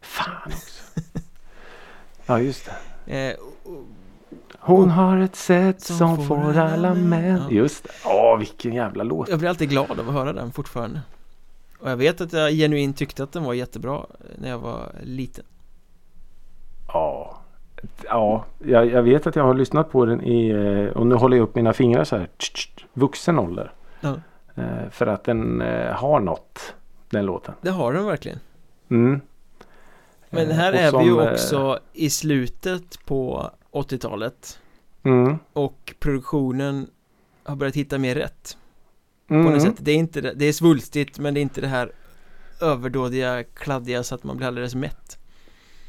Fan också. ja, just det. eh, Hon har ett sätt Som som, får alla män. Ja. Just det. Åh, vilken jävla låt. Jag blir alltid glad av att höra den fortfarande Och jag vet att jag genuint tyckte att den var jättebra när jag var liten ja, jag, jag vet att jag har lyssnat på den i, eh, och nu håller jag upp mina fingrar så här, tsch, tsch, vuxen ålder. Ja. Eh, För att den eh, har något, den låten. Det har den verkligen Mm. Men Eh, här och är som, vi ju eh, också i slutet på 80-talet Mm. Och produktionen har börjat hitta mer rätt På Mm. något sätt Det är inte det, det är svulstigt men det är inte det här överdådiga, kladdiga så att man blir alldeles mätt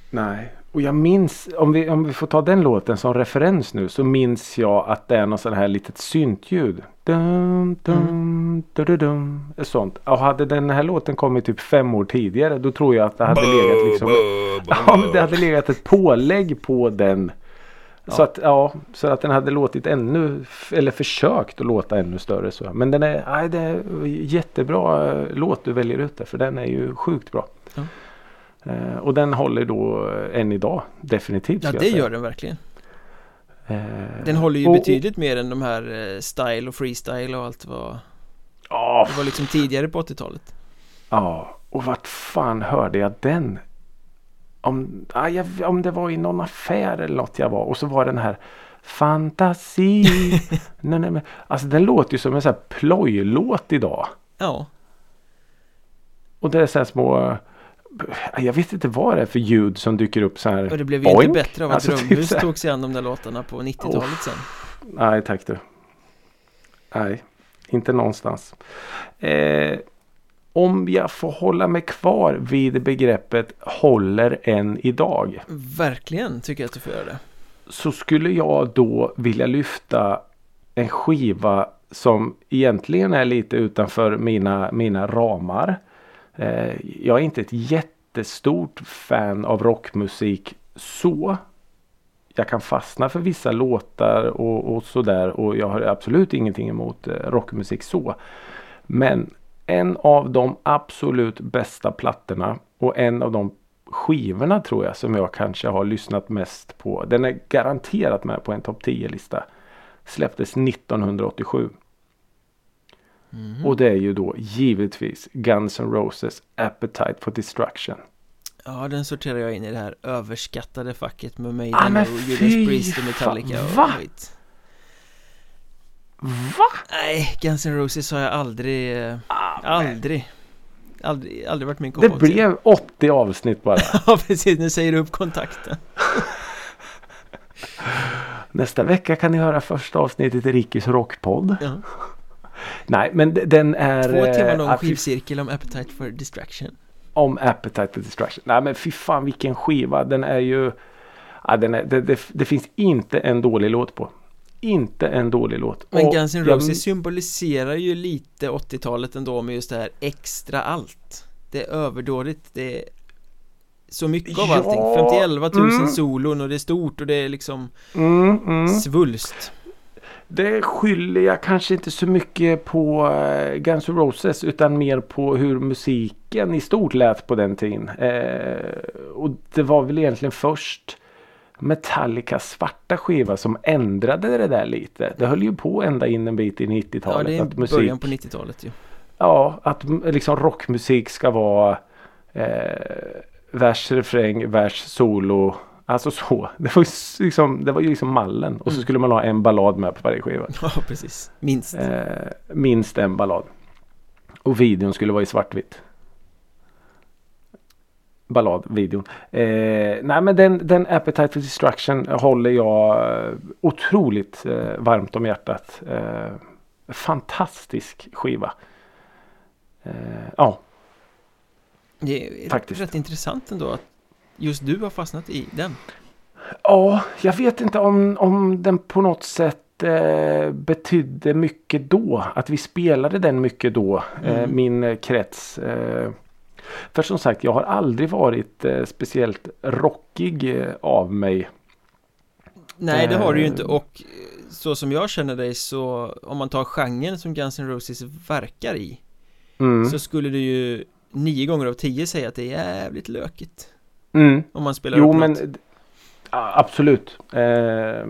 Nej, och jag minns, om vi, om vi får ta den låten som referens nu så minns jag att det är något sån här litet syntljud. Dum, dum, dum, dum, sånt. Och hade den här låten kommit typ fem år tidigare då tror jag att det hade legat liksom Ja, men det hade legat ett pålägg på den. Så att ja, så att den hade låtit ännu, eller försökt att låta ännu större så. Men den är, nej, det är jättebra eh, låt du väljer ut där för den är ju sjukt bra. Ja. Eh, och den håller då eh, än idag definitivt. Ja det gör den verkligen Eh, Den håller ju och- betydligt mer än de här eh, style och freestyle och allt vad Ja, Det var liksom tidigare på 80-talet Ja, och vart fan hörde jag den? Om, ah, jag, om det var i någon affär eller något jag var och så var den här Fantasi. nej, nej, men, alltså den låter ju som en sån här plojlåt idag. Ja, Och det är så här små ah, jag vet inte vad det är för ljud som dyker upp så här. och det blev ju boink. inte bättre av att Alltså, typ Drömhus här. tog sig an de där låtarna på 90-talet sen Nej tack du. Nej, inte någonstans. Eh, om jag får hålla mig kvar vid begreppet håller än idag. Verkligen tycker jag att du får göra det så skulle jag då vilja lyfta en skiva som egentligen är lite utanför mina, mina ramar. Eh, jag är inte ett jättestort fan av rockmusik så. Jag kan fastna för vissa låtar och, och sådär och jag har absolut ingenting emot eh, rockmusik så. Men en av de absolut bästa plattorna och en av de skivorna tror jag som jag kanske har lyssnat mest på. Den är garanterat med på en topp 10-lista. Släpptes 1987. Mhm. Och det är ju då givetvis Guns N' Roses Appetite for Destruction. Ja, den sorterar jag in i det här överskattade facket med Ah, Maiden men och Judas Priest och Metallica och skit Va? Nej, Guns N' Roses har jag aldrig, eh, Ah, aldrig Aldrig, aldrig varit min Det kompis blev 80 avsnitt bara. Ja precis, nu säger du upp kontakten Nästa vecka kan ni höra första avsnittet i Rickis rockpodd. ja. Nej men den är... Två timmar eh, lång fy skivcirkel om Appetite for Distraction om Appetite for Destruction. Nej men fy fan vilken skiva. Den är ju... Ja, den är, det, det, det finns inte en dålig låt på. Inte en dålig låt. Men Guns N' jag- Roses symboliserar ju lite 80-talet ändå med just det här extra allt Det är överdådigt, det är så mycket av Ja, allting 51 000 mm. solon och det är stort och det är liksom Mm, mm. svulst Det skyller jag kanske inte så mycket på eh, Guns N' Roses utan mer på hur musiken i stort lät på den tiden. Eh, och det var väl egentligen först Metallicas svarta skiva som ändrade det där lite. Det höll ju på ända in en bit i Ja 90-talet. det är att musik, början på 90-talet ju Ja, att liksom rockmusik ska vara eh, vers, refräng, vers, solo. Alltså så. Det var ju liksom, det var ju liksom mallen. Och så Mm. skulle man ha en ballad med på varje skiva. Ja precis, minst Eh, minst en ballad. Och videon skulle vara i svartvitt. Balladvideon. Eh, nej men den, den Appetite for Destruction håller jag eh, otroligt eh, varmt om hjärtat. Eh, fantastisk skiva. Eh, ja, Det är Faktiskt. rätt intressant ändå att just du har fastnat i den Ja, jag vet inte om, om den på något sätt eh, betydde mycket då. Att vi spelade den mycket då. Mm. min krets. Eh, för som sagt, jag har aldrig varit eh, speciellt rockig eh, av mig. Nej det har du ju Eh. inte och eh, så som jag känner dig så om man tar genren som Guns N' Roses verkar i Mm. så skulle du ju nio gånger av tio säga att det är jävligt lökigt Mm. om man spelar Jo upp men något. absolut. Eh,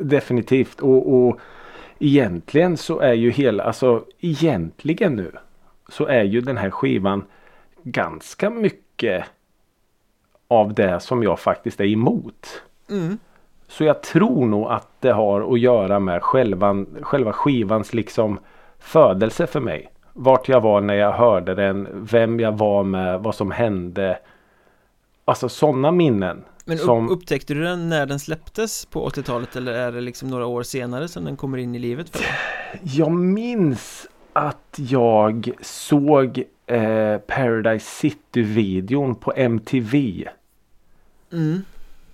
definitivt. Och, och egentligen så är ju hela, alltså egentligen nu så är ju den här skivan ganska mycket av det som jag faktiskt är emot. Mm. Så jag tror nog att det har att göra med själva, själva skivans liksom födelse för mig. Vart jag var när jag hörde den, vem jag var med, vad som hände. Alltså sådana minnen. Men som... upp, upptäckte du den när den släpptes på 80-talet eller är det liksom några år senare som den kommer in i livet för? Jag minns att jag såg eh, Paradise City-videon på MTV. Mm.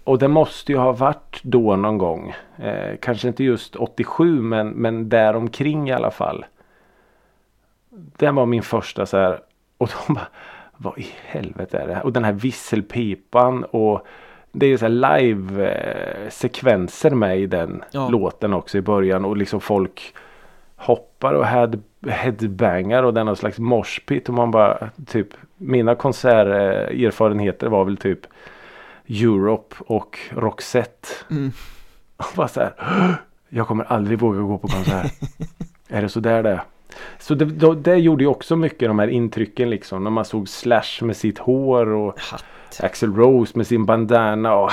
Och det måste ju ha varit då någon gång. Eh, kanske inte just 87 men, men däromkring i alla fall. Det var min första så här. Och de bara. Vad i helvete är det här? Och den här visselpipan och det är ju så här live eh, sekvenser med i den Ja. låten också i början och liksom folk hoppar och head, headbangar och den har slags moshpit och man bara typ mina konserterfarenheter var väl typ Europe och Roxette. Mm. Och bara så här. Jag kommer aldrig våga gå på konsert. är det så där det är? Så det, då, det gjorde ju också mycket de här intrycken liksom. När man såg Slash med sitt hår och Hatt. Axel Rose med sin bandana och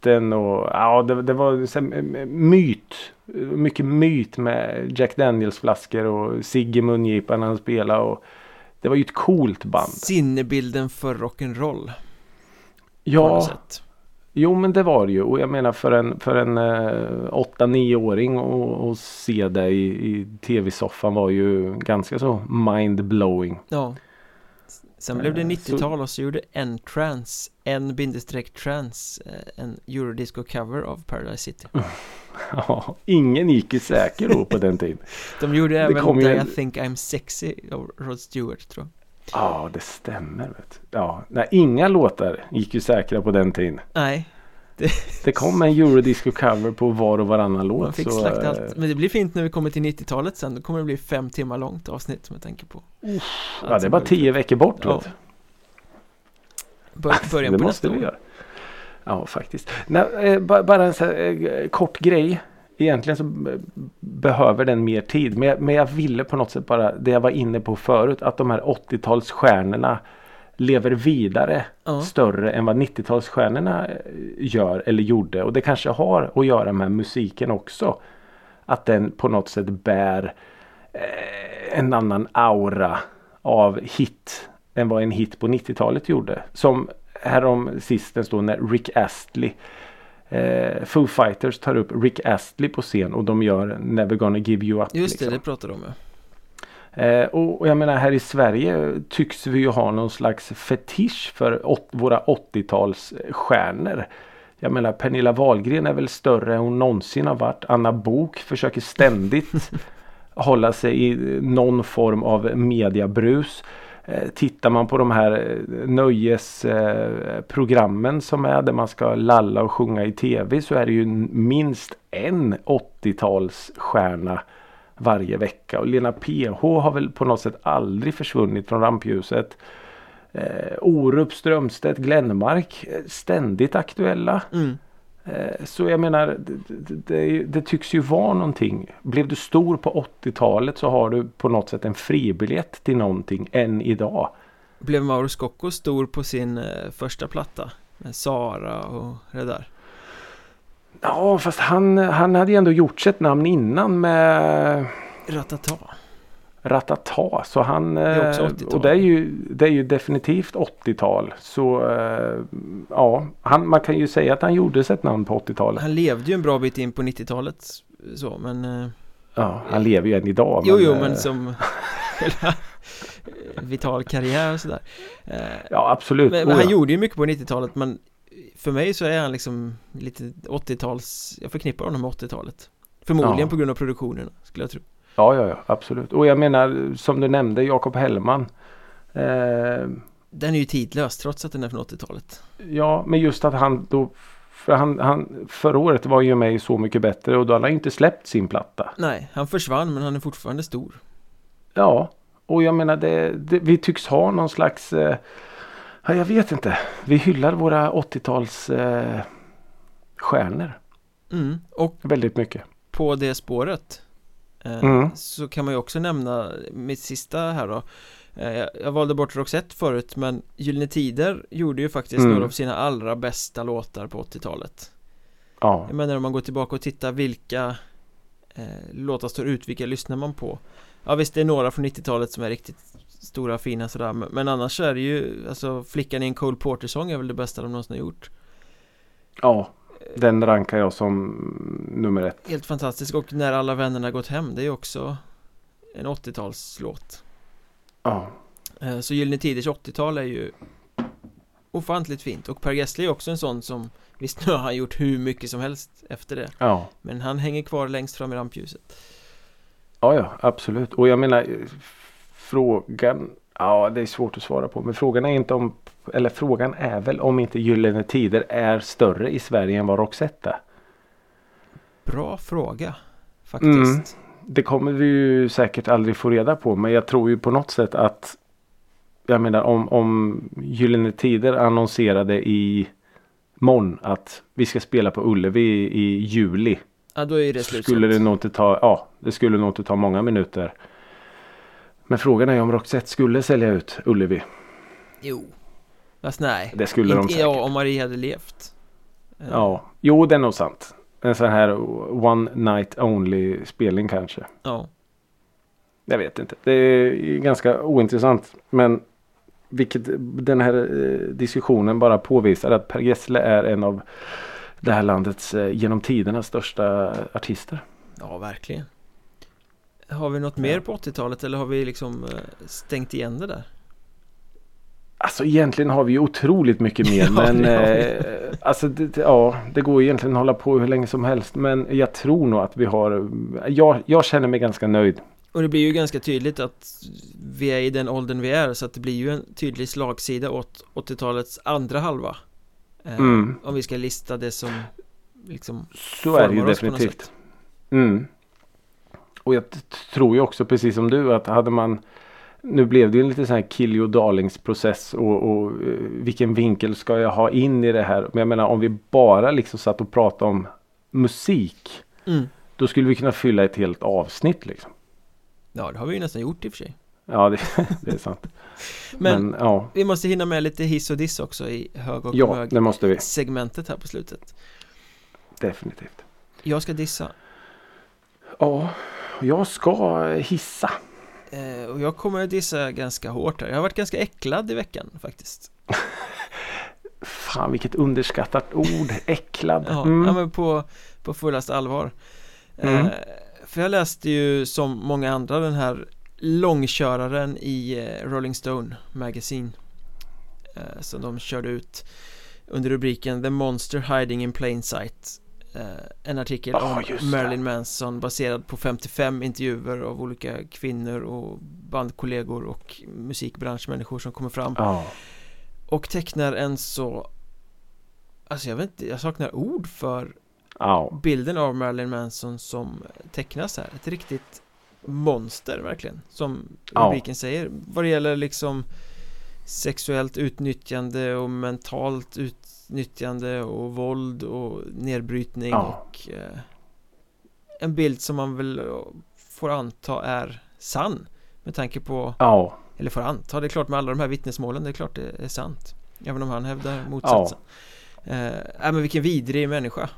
hatten och ja det, det var myt. Mycket myt med Jack Daniels flaskor och cigg i mungipan han spelade och det var ju ett coolt band. Sinnebilden för rock'n'roll Ja, jo men det var det ju och jag menar för en, för en eh, 8-9-åring att se det i, i tv-soffan var ju ganska så mind-blowing. Ja Sen blev det Eh, 90-tal och så gjorde N-Trans, en bindestreck trans, eh, en eurodisco cover av Paradise City Ja, ingen gick ju säker då på den tiden. De gjorde även kom ju en- I think I'm sexy av Rod Stewart tror jag Ja, det stämmer. Vet du. Ja, nej, inga låtar gick ju säkra på den tiden. Nej, Det kom en eurodisco cover på var och varannan låt. man fick så, slakta eh, allt Men det blir fint när vi kommer till 90-talet sen, då kommer det bli fem timmar långt avsnitt som jag tänker på Ja, det är bara tio veckor bort. Ja. Bör, Början det på nästa år. Ja, faktiskt. Nej, eh, ba- bara en så här, eh, kort grej. Egentligen så behöver den mer tid. Men jag, men jag ville på något sätt bara det jag var inne på förut. Att de här 80-talsstjärnorna lever vidare Ja. större än vad 90-talsstjärnorna eh, gör eller gjorde. Och det kanske har att göra med musiken också. Att den på något sätt bär eh, en annan aura av hit än vad en hit på 90-talet gjorde. Som härom sistens då när Rick Astley eh, Foo Fighters tar upp Rick Astley på scen och de gör Never gonna give you up. Just det, liksom. det pratade de om ja. Eh, och, och jag menar här i Sverige tycks vi ju ha någon slags fetisch för åt, våra 80-talsstjärnor. Jag menar Pernilla Wahlgren är väl större än hon någonsin har varit. Anna Bok försöker ständigt hålla sig i någon form av mediabrus. Eh, Tittar man på de här eh, nöjesprogrammen som är där man ska lalla och sjunga i tv så är det ju minst en 80-talsstjärna varje vecka. Och Lena PH har väl på något sätt aldrig försvunnit från rampljuset. Eh, Orup, Strömstedt, Glenmark eh, ständigt aktuella. Mm. Eh, så jag menar det, det, det, det tycks ju vara någonting. Blev du stor på 80-talet så har du på något sätt en fribiljett till någonting än idag. Blev Mauro Scocco stor på sin eh, första platta? Med Sara och det där Ja fast han, han hade ju ändå gjort sig ett namn innan med Ratata Ratata. Så han, är också eh, 80-tal. och det är, ju, det är ju definitivt 80-tal. Så eh, ja, han, man kan ju säga att han gjorde sig ett namn på 80-talet. Han levde ju en bra bit in på 90-talet så men eh, Ja, han lever ju än idag. Jo jo eh, men som vital karriär och sådär Ja absolut. Men, Oh, men han gjorde ju mycket på 90-talet men För mig så är han liksom lite 80-tals Jag förknippar honom med 80-talet Förmodligen Ja. på grund av produktionerna skulle jag tro Ja, ja, ja, absolut. Och jag menar som du nämnde Jakob Hellman. Eh, Den är ju tidlös trots att den är från 80-talet ja, men just att han då för han, han, förra året var ju med i Så mycket bättre och då hade han inte släppt sin platta. Nej, han försvann men han är fortfarande stor Ja, och jag menar det, det, vi tycks ha någon slags eh, ja, jag vet inte. Vi hyllar våra 80-tals eh, stjärnor mm. Och väldigt mycket. på det spåret eh, Mm. Så kan man ju också nämna mitt sista här då eh, jag- valde bort Roxette förut men Gyllene Tider gjorde ju faktiskt Mm. några av sina allra bästa låtar på 80-talet Ja. Jag menar om man går tillbaka och tittar vilka eh, låtar står ut, vilka lyssnar man på? Ja visst det är några från 90-talet som är riktigt stora fina sådär men, annars är det ju alltså Flickan i en Cole Porter-sång är väl det bästa de någonsin har gjort Ja. Den rankar jag som nummer ett. Helt fantastisk och När alla vännerna gått hem det är ju också en 80-talslåt Ja. Eh, Så Gyllene Tiders 80-tal är ju ofantligt fint och Per Gessle är också en sån som Visst nu har han gjort hur mycket som helst efter det Ja. Men han hänger kvar längst fram i rampljuset Ja, ja, absolut. Och jag menar frågan. Ja, det är svårt att svara på. Men frågan är inte om. Eller frågan är väl om inte Gyllene Tider är större i Sverige än vad Roxette är. Bra fråga Faktiskt Det kommer vi ju säkert aldrig få reda på. Men jag tror ju på något sätt att. Jag menar om, om Gyllene Tider annonserade i morgon att vi ska spela på Ullevi i, i juli. Ja då är det slut skulle det nog inte ta, ja det skulle nog inte ta många minuter. Men frågan är om Roxette skulle sälja ut Ullevi. Jo Fast nej Det skulle de Inte- säkert. Ja om Marie hade levt Eh, Ja, jo det är nog sant. En sån här one night only spelning kanske. Ja Jag vet inte. Det är ganska ointressant. Men vilket den här eh, diskussionen bara påvisar att Per Gessle är en av det här landets eh, genom tiderna största artister. Ja verkligen Har vi något mer på 80-talet eller har vi liksom eh, stängt igen det där? Alltså egentligen har vi ju otroligt mycket mer Ja, men eh, alltså det, ja, det går egentligen att hålla på hur länge som helst men jag tror nog att vi har jag, jag känner mig ganska nöjd. Och det blir ju ganska tydligt att vi är i den åldern vi är så att det blir ju en tydlig slagsida åt 80-talets andra halva eh, Mm. Om vi ska lista det som liksom Så är det ju definitivt. Mm. Och jag tror ju också precis som du att hade man nu blev det ju en lite sån här kill your darlings process och, och eh, vilken vinkel ska jag ha in i det här. Men jag menar om vi bara liksom satt och pratade om musik. mm. Då skulle vi kunna fylla ett helt avsnitt liksom. Ja det har vi ju nästan gjort i och för sig Ja det, det är sant. Men, Men, ja, vi måste hinna med lite hiss och diss också i hög och ja mög det måste vi. segmentet här på slutet Definitivt. Jag ska dissa Ja, jag ska hissa. eh, och jag kommer att dissa ganska hårt här Jag har varit ganska äcklad i veckan faktiskt Fan vilket underskattat ord. Äcklad. Ja, Mm. ja men på, på fullast allvar Mm. eh, För jag läste ju som många andra den här långköraren i eh, Rolling Stone Magazine eh, Som de körde ut under rubriken The Monster Hiding in Plain Sight eh, En artikel Ja, om. Marilyn Manson baserad på 55 intervjuer av olika kvinnor och bandkollegor och musikbranschmänniskor som kommer fram Ja. och tecknar en så Alltså jag vet inte, jag saknar ord för Ja. bilden av Marilyn Manson som tecknas här Ett riktigt monster verkligen Som rubriken säger Vad det gäller liksom Sexuellt utnyttjande och mentalt utnyttjande och våld och nedbrytning Ja. och eh, En bild som man väl eh, får anta är sann Med tanke på Ja. eller får anta, det är klart med alla de här vittnesmålen, det är klart det är sant Även om han hävdar motsatsen ja. eh, äh, men vilken vidrig människa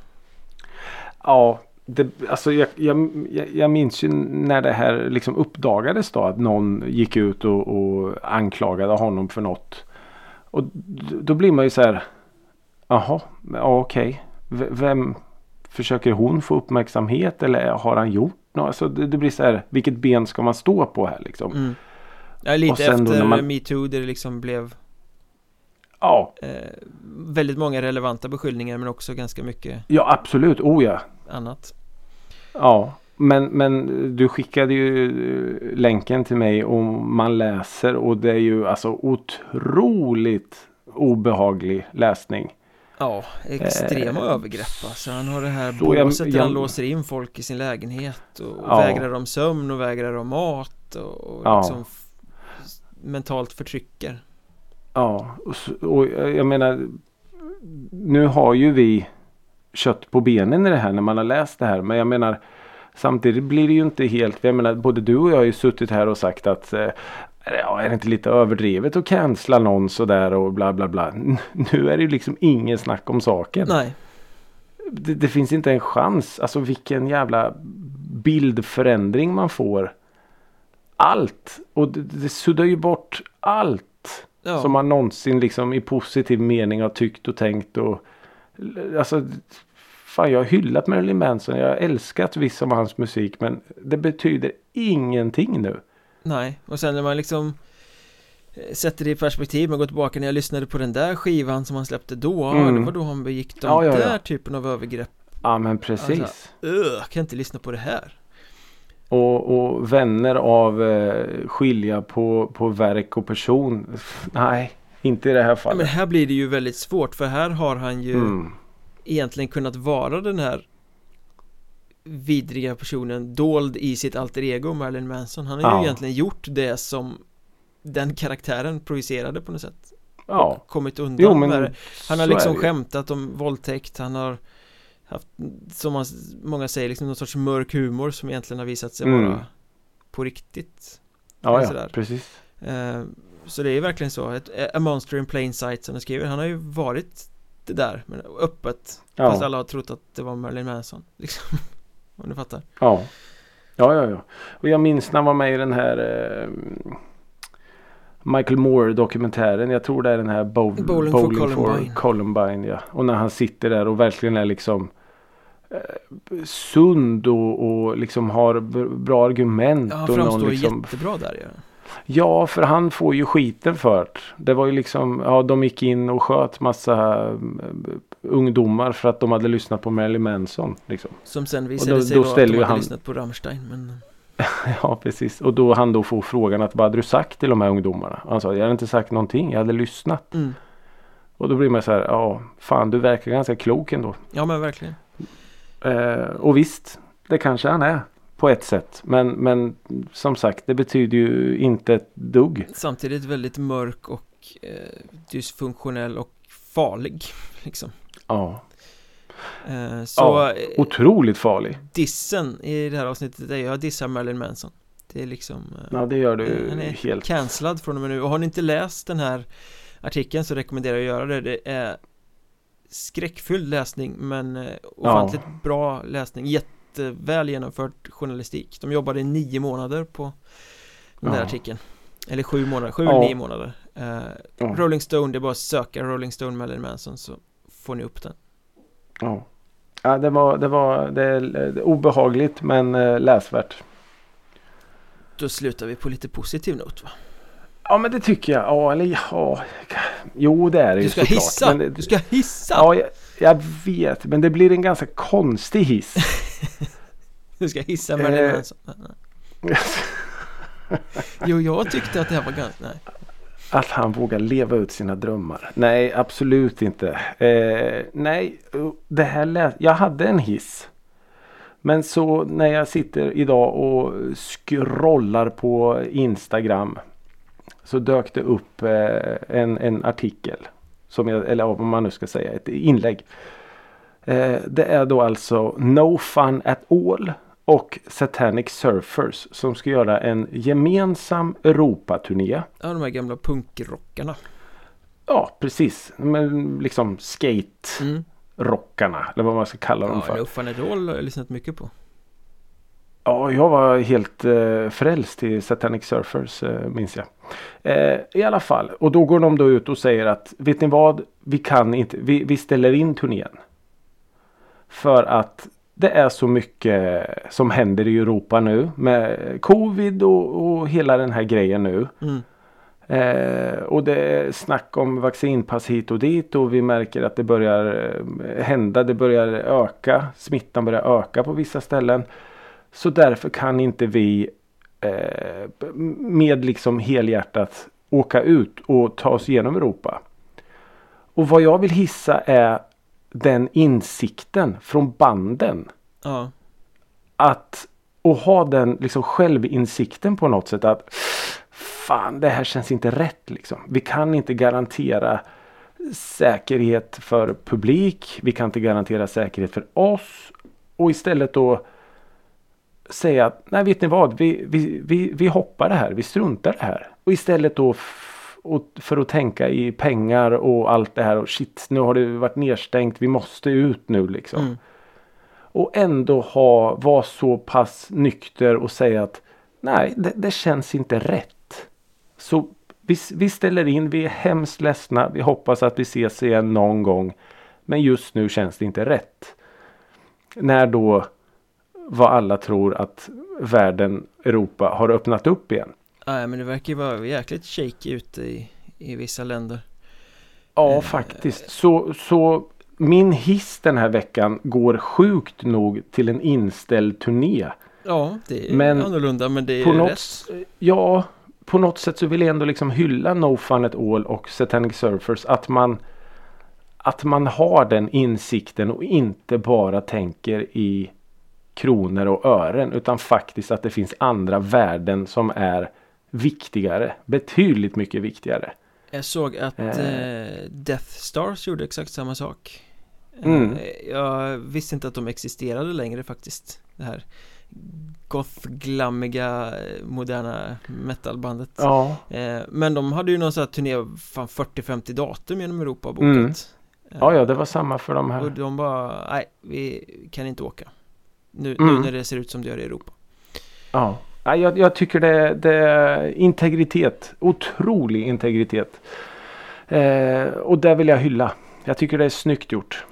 Ja, det, alltså jag, jag, jag- minns ju när det här liksom uppdagades då att någon gick ut och, och anklagade honom för något. Och då blir man ju så här. Jaha, ja, okej. V- Vem försöker hon få uppmärksamhet eller har han gjort något? Alltså det, det blir så här. Vilket ben ska man stå på här liksom? mm. ja, Lite Och sen då efter man- metoo där det liksom blev Ja, eh, Väldigt många relevanta beskyllningar men också ganska mycket ja absolut. Oh ja. annat Ja, men, men du skickade ju eh, länken till mig och man läser och det är ju alltså otroligt obehaglig läsning. Ja, extrema Eh, övergrepp alltså. Han har det här jag- båset där han låser in folk i sin lägenhet och Ja. vägrar dem sömn och vägrar dem mat och, och Ja. liksom mentalt förtrycker Ja, och, och jag jag menar nu har ju vi kött på benen i det här när man har läst det här. Men jag menar samtidigt blir det ju inte helt. Jag menar både du och jag har ju suttit här och sagt att eh, ja, är det inte lite överdrivet att cancella någon sådär och bla bla bla. Nu är det ju liksom ingen snack om saken. Nej, det, det finns inte en chans. Alltså vilken jävla bildförändring man får. Allt. Och det, det suddar ju bort allt. Ja. Som man någonsin liksom i positiv mening har tyckt och tänkt och Alltså Fan jag har hyllat Marilyn Manson. Jag har älskat viss av hans musik men det betyder ingenting nu. Nej, och sen när man liksom eh, Sätter det i perspektiv, man går tillbaka när jag lyssnade på den där skivan som han släppte då Mm. Det var då han begick de Ja, ja, ja. där typen av övergrepp Ja men precis. Alltså, Ugh, kan inte lyssna på det här Och, och vänner av eh, skilja på, på verk och person. Nej, inte i det här ja, fallet. Men här blir det ju väldigt svårt för här har han ju Mm. egentligen kunnat vara den här vidriga personen dold i sitt alter ego Marilyn Manson. Han har ju Ja. egentligen gjort det som den karaktären projicerade på något sätt. Ja, Kommit undan jo men med det. Han har liksom ju. skämtat om våldtäkt. Han har haft, som man, många säger, liksom någon sorts mörk humor som egentligen har visat sig Mm. vara på riktigt. Ja, ja, precis. Eh, Så det är verkligen så, ett, A Monster in Plain Sight som han skriver, han har ju varit det där, men öppet. Ja. Fast alla har trott att det var Marilyn Manson, liksom Om du fattar Ja. Ja, ja, ja. Och jag minns när han var med i den här eh, Michael Moore dokumentären. Jag tror det är den här Bo- Bowling for Columbine. Columbine, ja. Och när han sitter där och verkligen är liksom eh, sund och, och liksom har bra argument. Ja, han och någon framstår liksom, jättebra där ja. Ja, för han får ju skiten för det. Var ju liksom, ja de gick in och sköt massa eh, ungdomar för att de hade lyssnat på Marilyn Manson. Liksom. Som sen Och visade då- sig då vara att de hade han- lyssnat på Rammstein men Ja, precis. Och då han då får frågan att vad hade du sagt till de här ungdomarna? Och han sa, jag hade inte sagt någonting, jag hade lyssnat. mm. Och då blir man så här, ja, fan du verkar ganska klok ändå. Ja men verkligen Eh, och visst, det kanske han är på ett sätt. Men, men som sagt, det betyder ju inte ett dugg. Samtidigt väldigt mörk och eh, dysfunktionell och farlig liksom Ja, eh, Så Ja, eh, otroligt farlig. dissen i det här avsnittet är jag dissar Marilyn Manson Det är liksom eh, Ja, det gör du Han är helt. cancellad från och med nu och har ni inte läst den här artikeln så rekommenderar jag att göra det Det är skräckfylld läsning men eh, ofantligt bra läsning Jätteväl genomförd journalistik De jobbade i nio månader på den där Ja. artikeln Eller sju månader, sju Ja. nio månader eh, Ja. Rolling Stone, det är bara att söka Rolling Stone Marilyn Manson så får ni upp den Ja. Ja, det var, det var det är, det obehagligt men eh, läsvärt. Då slutar vi på lite positiv not va? Ja men det tycker jag. Ja eller ja. Jo det är det Du ju ska såklart. hissa! Men Du ska hissa! Ja jag, jag vet men det blir en ganska konstig hiss. Du ska hissa Marilyn Eh. Manson nej. Jo, jag tyckte att det här var ganska, nej Att han vågar leva ut sina drömmar. Nej absolut inte. Eh, nej det här lät, Jag hade en hiss. Men så när jag sitter idag och scrollar på Instagram. Så dök det upp eh, en, en artikel. Som jag, eller vad man nu ska säga, ett inlägg. Eh, det är då alltså No Fun At All och Satanic Surfers som ska göra en gemensam Europaturné. Ja, de här gamla punkrockarna Ja, precis. Men liksom skate-rockarna. mm. Eller vad man ska kalla dem Ja, för. No Fun At All har jag lyssnat mycket på Ja, jag var helt eh, frälst i Satanic Surfers eh, minns jag. Eh, I alla fall. Och då går de då ut och säger att vet ni vad? Vi kan inte. Vi, vi ställer in turnén. För att det är så mycket som händer i Europa nu med covid och, och hela den här grejen nu. mm. Eh, och det är snack om vaccinpass hit och dit och vi märker att det börjar eh, hända. Det börjar öka. Smittan börjar öka på vissa ställen. Så därför kan inte vi eh, med liksom helhjärtat åka ut och ta oss igenom Europa. Och vad jag vill hissa är den insikten från banden. Ja, Att och ha den liksom självinsikten på något sätt att fan det här känns inte rätt liksom. Vi kan inte garantera säkerhet för publik. Vi kan inte garantera säkerhet för oss. Och istället då säga att nej vet ni vad vi, vi, vi, vi hoppar det här. Vi struntar det här. Och istället då och för att tänka i pengar och allt det här och shit nu har det varit nedstängt vi måste ut nu liksom. Mm. Och ändå ha, vara så pass nykter och säga att nej det, det känns inte rätt. Så vi, vi ställer in, vi är hemskt ledsna, vi hoppas att vi ses igen någon gång. Men just nu känns det inte rätt. När då vad alla tror att världen, Europa har öppnat upp igen. Nej men det verkar ju vara jäkligt shaky ute i, i vissa länder Ja Eh. faktiskt. Så, så min hiss den här veckan går sjukt nog till en inställd turné. Ja, det är Men annorlunda men det är på rätt något, ja, på något sätt så vill jag ändå liksom hylla No Fun At All och Satanic Surfers. Att man, att man har den insikten och inte bara tänker i kronor och ören. Utan faktiskt att det finns andra värden som är viktigare. Betydligt mycket viktigare. Jag såg att Eh. eh, Death Stars gjorde exakt samma sak Mm. eh, Jag visste inte att de existerade längre faktiskt Det här goth-glammiga eh, moderna metalbandet Ja, Men de hade ju någon sån här turné, fan 40-50 datum genom Europa bokat Mm. Ja, ja det var samma för de Och här. de bara, nej vi kan inte åka Nu, Mm. nu när det ser ut som det gör i Europa Ja. Ja, jag, jag tycker det, det är integritet. Otrolig integritet. Eh, och det vill jag hylla. Jag tycker det är snyggt gjort.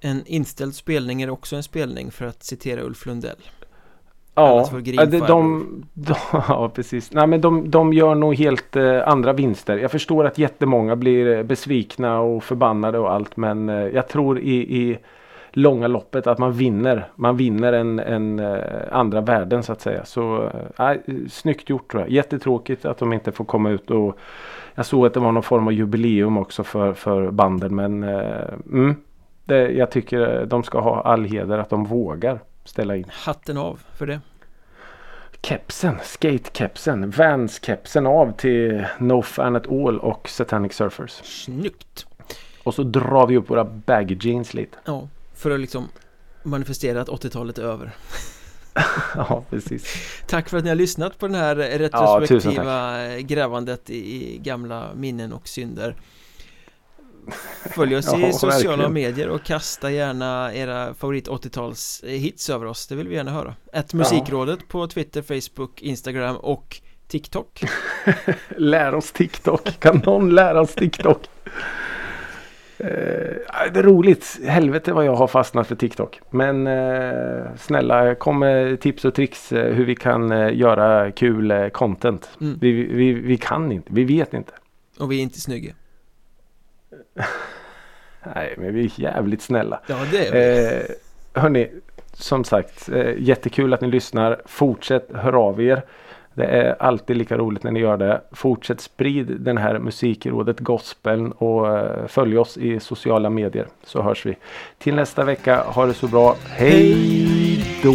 En inställd spelning är också en spelning för att citera Ulf Lundell Ja, de, de, de, ja precis. Nej, men de, de gör nog helt eh, andra vinster. Jag förstår att jättemånga blir eh, besvikna och förbannade och allt. Men eh, jag tror i, i långa loppet att man vinner. Man vinner en, en eh, andra värden så att säga. Så eh, snyggt gjort tror jag. Jättetråkigt att de inte får komma ut och jag såg att det var någon form av jubileum också för, för banden. Men eh, mm, det, jag tycker de ska ha all heder att de vågar ställa in. Hatten av för det Kepsen, skate-kepsen, Vans-kepsen av till No Fan At All och Satanic Surfers. Snyggt! Och så drar vi upp våra baggy jeans lite. Ja, för att liksom manifestera att 80-talet är över ja, precis. Tack för att ni har lyssnat på den här retrospektiva grävandet i gamla minnen och synder Följ oss Ja, i sociala verkligen. medier och kasta gärna era favorit 80-tals hits över oss, det vill vi gärna höra Ett musikrådet på Twitter, Facebook, Instagram och TikTok Lär oss TikTok. Kan någon lära oss TikTok? Eh, det är roligt. Helvete vad jag har fastnat för TikTok. Men eh, snälla kom med tips och tricks eh, hur vi kan göra kul content. Mm. Vi, vi, vi kan inte. Vi vet inte. Och vi är inte snygga Nej, men vi är jävligt snälla. Ja, det är vi Eh, hörni, som sagt, eh, jättekul att ni lyssnar. Fortsätt höra av er. Det är alltid lika roligt när ni gör det. Fortsätt sprid den här musikrådet gospeln och eh, följ oss i sociala medier så hörs vi. Till nästa vecka, ha det så bra. Hej då!